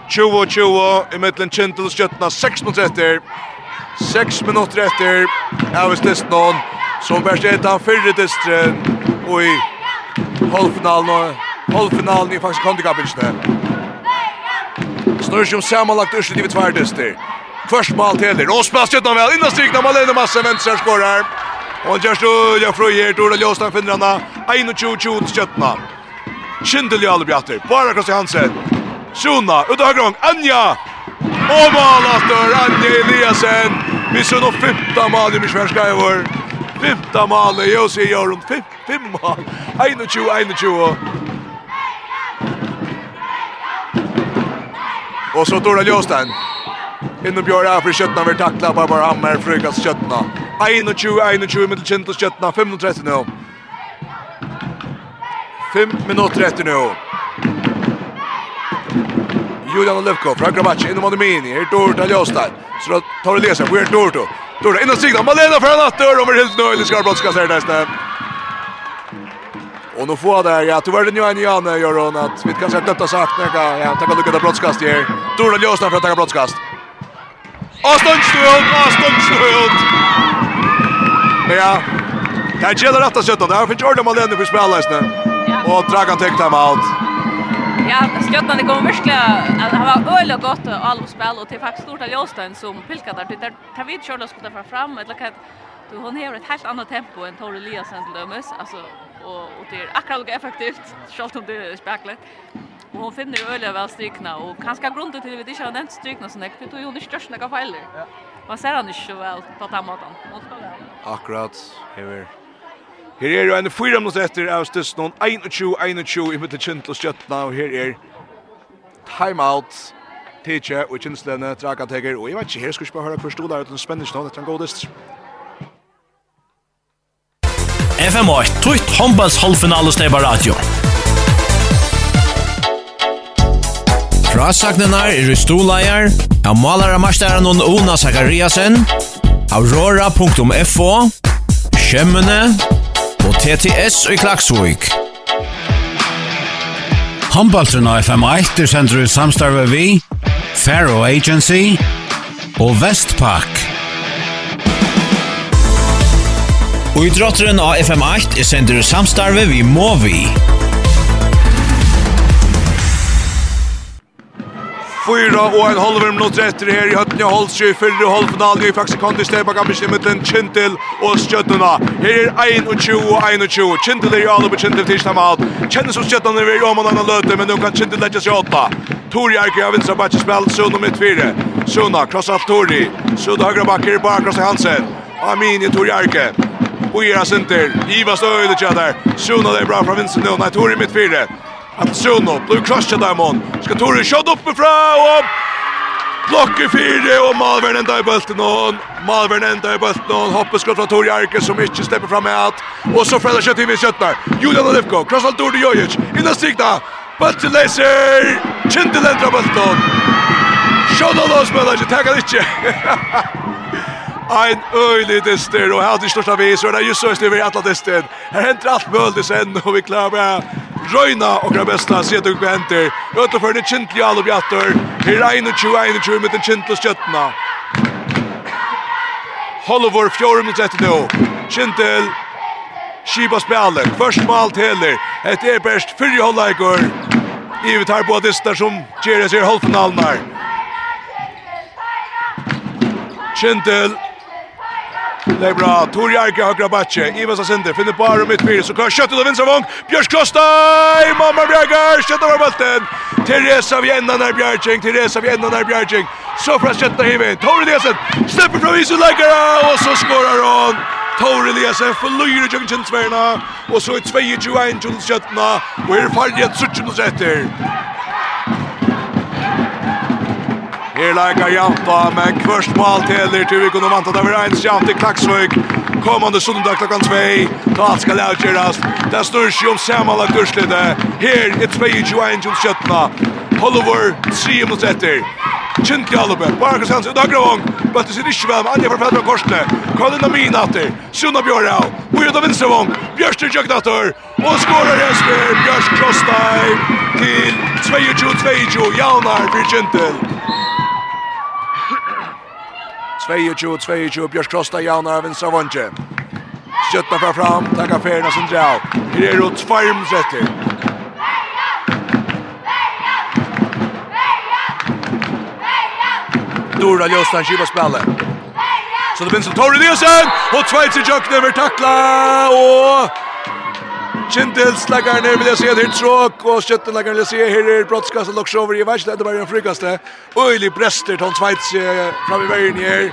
D: 20-20 i mittlen Kintel skjøttene 6 minuter efter. 6 minuter efter Avis Listnon som verst etter han fyrre distren Och i halvfinalen och halvfinalen i faktisk handikappinskene. Snurr som samanlagt urslut i tvärdister. Först mål till og spelas utan vel, Innan strikna Malene Massa vänster skorar. Och just då jag fröjer då Ljåstan finner finrarna. 21-20 til Kötna. Kindel i alla bjatter. Bara Kristi Hansen. Sjona, ut av høyre Anja! Og mal efter Anja Eliasen. Vi ser nå femta mal i Mishverska i vår. Femta mål i Jussi Jörn. Fem mal. 21-21. Och så Tora Ljösten. Inne Björn är för köttna vi tacklar bara bara Hammar frukas köttna. 21 21 med kjent köttna 35 nu. 5 minuter efter nu. Julian Olivko fra Grabatsch innom mot Mini. Her Dort har Ljöstad. Så då tar det läsa. Weird Dorto. Dorto innan signa. Malena för en attor. Över helt nöjlig det nästa. Och nu får det ja, tyvärr nu är ni Janne gör hon att vi kanske har döpt sagt akt jag ja, ta kan lucka broadcast brottskast här. Torla Ljösna för att ta brottskast. Aston Stewart, Aston Stewart. Ja. Kan gälla rätta sjutton. Där för Jordan Malene för spelläsna. Och Dragan täckt time out.
E: Ja, stjärnan det kommer verkligen att ha var öle gott och all spel och till faktiskt stort Ljöstan som pilkar där. Det tar vi Jordan skulle ta fram eller kan du hon har ett helt annat tempo än Tore Eliasson till dömes. Alltså och och det är akkurat lika effektivt självt om det är speklet. Och hon finner ju öliga väl strykna och kanske grunden till att vi inte har nämnt strykna så näkt det är ju det största jag fejlar. Man ser han inte så väl på den måten.
D: Akkurat, hever. Her er jo en fyra minutter etter av støsten, 21-21 i mitt kjent og skjøttene, og her er timeout Tietje og Kinslene, Traka Teger, og jeg vet ikke, her skal vi bare høre hver stod der uten spennende nå, dette er en god distr.
A: FM8, tutt håndballs halvfinale steg radio. Frasagnenar er i stoleier, av malere masteren og Ona Zakariasen, aurora.fo, Kjemmene og TTS i Klaksvik.
B: Håndballtrun av FM8 er sendt ut samstarve vi, Faro Agency og Vestpak.
A: Og i drotteren av FM8 er sender samstarve vi må vi.
D: Fyra og en halver minutt etter her i høttene Holtsjø, fyrre halvfinalen i Faxikondi, Stebak Ambition i middelen, Kintil og Skjøttene. Her er 21 og 21. Kintil er i alle på Kintil til Stamal. Kjennes som Skjøttene vil om han har løte, men nå kan Kintil legge seg åtta. Tori Erke av vinstra bakke spill, Suna mitt fire. Suna, krossar Tori. Suna høyre bakker, bare krossar Hansen. Amini Tori Arke och era center. Iva står öde tjäder. Shuno det är bra från Vincent nu. Nej, Tori mitt fyra. Att Shuno, blir krossa där mån. Ska Tori skjuta upp med fra och Blocker fyra och Malvern ända i bulten och Malvern ända i bulten och hoppeskott från Tori Jarke som inte släpper fram med allt. Och så Fredrik kött in i köttar. Julian Olivko, krossar Tori Jojic. Innan stigna. Bulten läser. Kindelen ändrar bulten. Shuno lås spelar inte, Tackar inte. Ein øylig dyster og her er det største vis og det er just så öster vi alla dyster. Her henter alt mulig sen og vi klarer bare Røyna og det beste, sier du hva henter. Røyna for det kjentlige alle bjatter. Her 21-21 med den kjentlige skjøttene. Hollevor fjore minutter etter nå. Kjentel. Skiba spiller. Først med alt heller. Et er best fyrre håndleikere. Ivet her på dyster som kjeres i halvfinalen her. Kjentel. Det är bra. Tor Jarke högra backe. Ivas Asinde finner på Arum mitt mittfyr. Så kör köttet av vänstra vång. Björs Klostaj! Mamma Bjergar! Köttet var bulten. Teresa Vienna när Bjerging. Teresa Vienna när Bjerging. Så för att kötta hivet. Tor Eliasen släpper från visu Läggara. Och så skorar hon. Tor Eliasen förlorar Jörgen Kjensverna. Och så är 2-21 Kjensverna. Och här faller ett suttjum och sätter. Her leikar Janta, men kvørst ball teler til vi kunne vant at det var ens Janta i Klaksvøk. Kommande sundag klokkan 2, tatt skal avgjøres. Det står ikke om samanlagt kurslede. Her er 22-21 til 17. Hollover, 3 minutter etter. Kjent i Alube, Barkas Hansen, Dagravong, bøtte sin ikke vel, Anja fra Fedra Korsle, Karolina Minater, Sunna Bjørhau, Bojeda Vinstravong, Bjørster Jøgnator, og skårer Jesper Bjørst Krosstein til 22-22, Jalnar Virgintel. 22-22, Björk Krosta jaunar av vinstra vondje. Skjøttene fra fram, takkar ferien av sin drau. Her er det tvarm setter. Dora Ljøsland kjipa spillet. Så det blir som Torre Nielsen, og tveit til jøkken over takla, og Vinchen til slaggerne vil jeg si at her tråk, och kjøttenlaggerne vil vill jag se här är brottskast och locks över i värsta det var en frykaste. Øylig brester til Sveits fram i vägen her.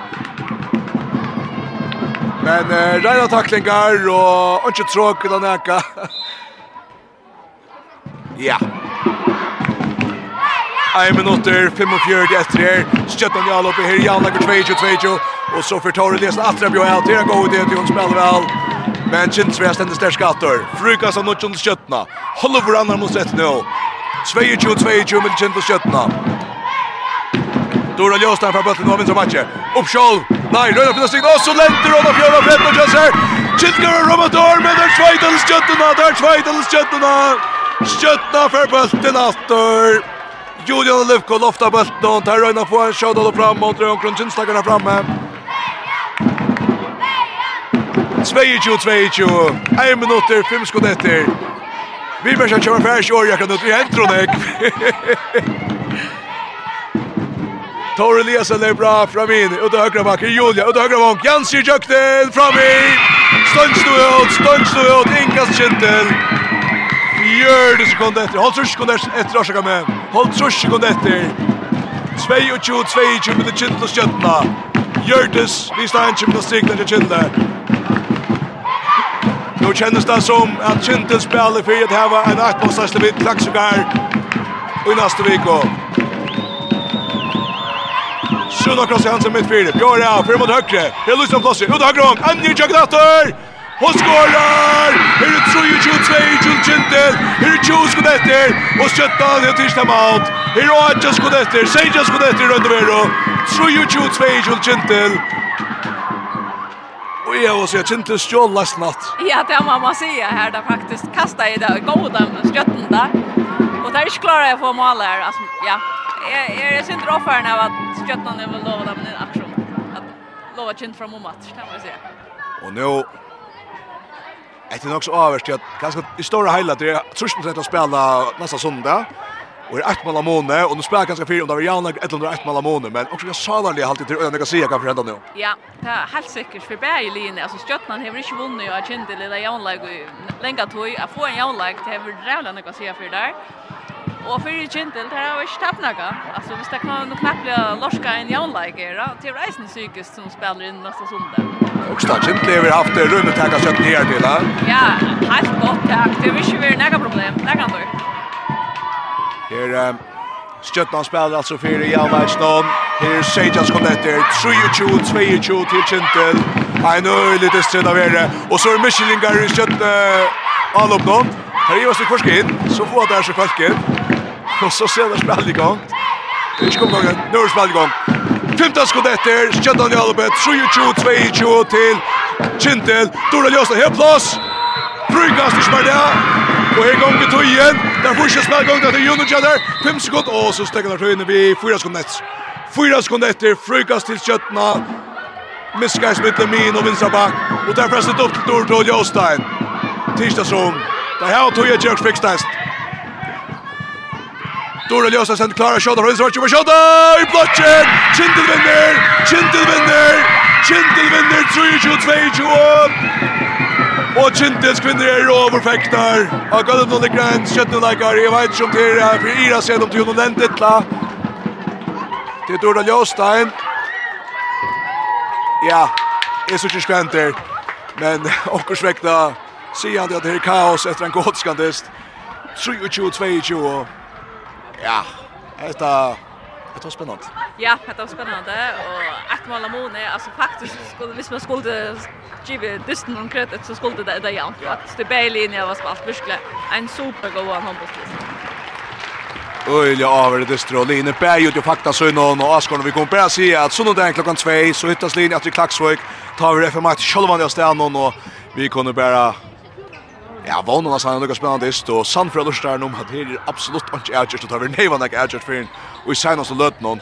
D: Men uh, reina tacklingar och inte tråk utan Aneka. ja. Ein minutter, 45 etter her. Skjøtten Jarl oppi her, Jan lager 22-22. Og så får Torre lesen atra bjør her, det er en god idé til hun spiller vel. Men Kinsvea stender stersk skatter. Frukas av Nutsjons kjøttene. for andre mot rett nå. 22-22 med Kinsvea kjøttene. Dora Ljøstein fra Bøtlen og vinner matchen. Oppskjold. Nei, Røyna finner stign. Og så lenter Røyna Fjord og Fred og Kjøsser. Kinsvea og Romator, men det er Sveitels kjøttene. Det er Sveitels kjøttene. Kjøttene fra Bøtlen atter. Julian Lefko loftar bulten. Tar Røyna får en kjøttene fram og mot Røyna Kronkinsvea framme. 22-22, 1 minutter, 5 skott etter. Vi bør ikke kjøre ferdig år, jeg kan ut, i henter henne. Tor Eliasen er bra, fram inn, ut av høyre bakken, Julia, ut av høyre bakken, Jansi i fram inn, stønns du ut, stønns du ut, innkast kjentel. Fjørde sekund etter, holdt trus sekund etter, Arsaka med, holdt trus sekund etter. 22-22 med det kjentel og skjøttene. Gjørtes, vi står stein kjøpte stikler til kjentel. Nu känns det som att Kintel spelar för att häva en åttbåsast vid Klaxogar i nästa vecka. Sjuna kross i hansen mitt fyra. Björja, fyra mot högre. Det är Lusson Flossi. Ut högre om. Anji Jagdatter! Hon skorar! Här är Troje 22, Jules Kintel. Här är 20 skott efter. Och Sjöttan är tisdag mat. Här är 8 skott efter. Seja skott efter i Röndevero. Troje 22, Jules Kintel. Och jag var så jag kände stjål last natt.
E: Ja, det har mamma säga här där faktiskt kasta i det goda skötten där. Och där är klara jag får mål här. Alltså ja, jag är synd roffaren av att skjøtten är väl lova dem en aktion. Att lova känt från mamma, kan man säga.
D: Och nu Ett är nog så avvärst att ganska i stora det Jag tror inte att spela nästa söndag. Och är ett mål av måne och nu spelar ganska fyra om det var Janne ett eller ett mål av måne men också jag sa där det alltid till öarna kan se kan förända nu.
E: Ja, det är helt säkert för Berg linje alltså Stjärnan har inte vunnit och det lilla Janne länge tog att få en Janne till över Rävlan kan se för där. Och för Kjente det har varit stappnaga. Alltså visst det kan nog knappt bli Lorska en Janne där till Reisen psykiskt som spelar in nästa söndag.
D: Och stad Kjente har haft rummet här kan söka ner till. va?
E: Ja, helt gott tack. Det är ju väl några problem. Det kan du.
D: Her Stjøttan spelar alltså för i Alvajston. Her Seijas kom efter 23-22 till Kintel. En öjlig distrid av er. Och så är Michelingar i Stjøtt all upp någon. Här är Josef Korskid. Så får det här så kvälken. Och så ser det spel igång. Inte kom gången. Nu är det spel igång. 15 skott efter. Stjøttan i Alvajston. 23-22 till Kintel. Dora Ljösa. Helt plats. Bryggas i Spardia. Och här gånger tojen. Där första spelar gånger till Jonas där. 5 sekund. och så stäcker där inne vi 4 sekunder. Fyra sekunder efter frukast till köttna. Miskar mitt min och vinstra back. Och där pressar upp till Dortol Jostein. Tisdagsrom. Där har Toja Jerks fixtast. Dora Ljosa sen klara skott och Rönsson kör skott i blocken. Kindel vinner. Kindel vinner. Kindel vinner 3-2 2-2. Og Kintels kvinner er overfektar. Og gulvet noen ligger en kjøttenleikar. Jeg vet ikke om det er for Ira sen om til noen den titla. Det er Dorda Ljåstein. Ja, jeg synes ikke skventer. Men okkursvekta sier han at det er kaos etter en godskandist. 23-22. Ja, etter... Det var spännande.
E: Ja, det var spännande och ett mål av Mone, alltså faktiskt skulle visst man skulle ge dysten om kreditet så skulle det det ja. Att det bälinje var spalt verkligen en supergod handbollsspelare.
D: Öliga över det dystra och linjen bär ju till fakta så någon och Askorn vi kommer bara se att så någon klockan 2 så hittas linjen att Klaxvik tar vi det för match själva där någon och vi kommer bara Ja, vånar oss sannet noe spennende ist, og Sandfred Lurstaren om at her er absolutt ikke ærgjørst, og tar vi nevann ikke ærgjørst for henne, og i senast løt noen,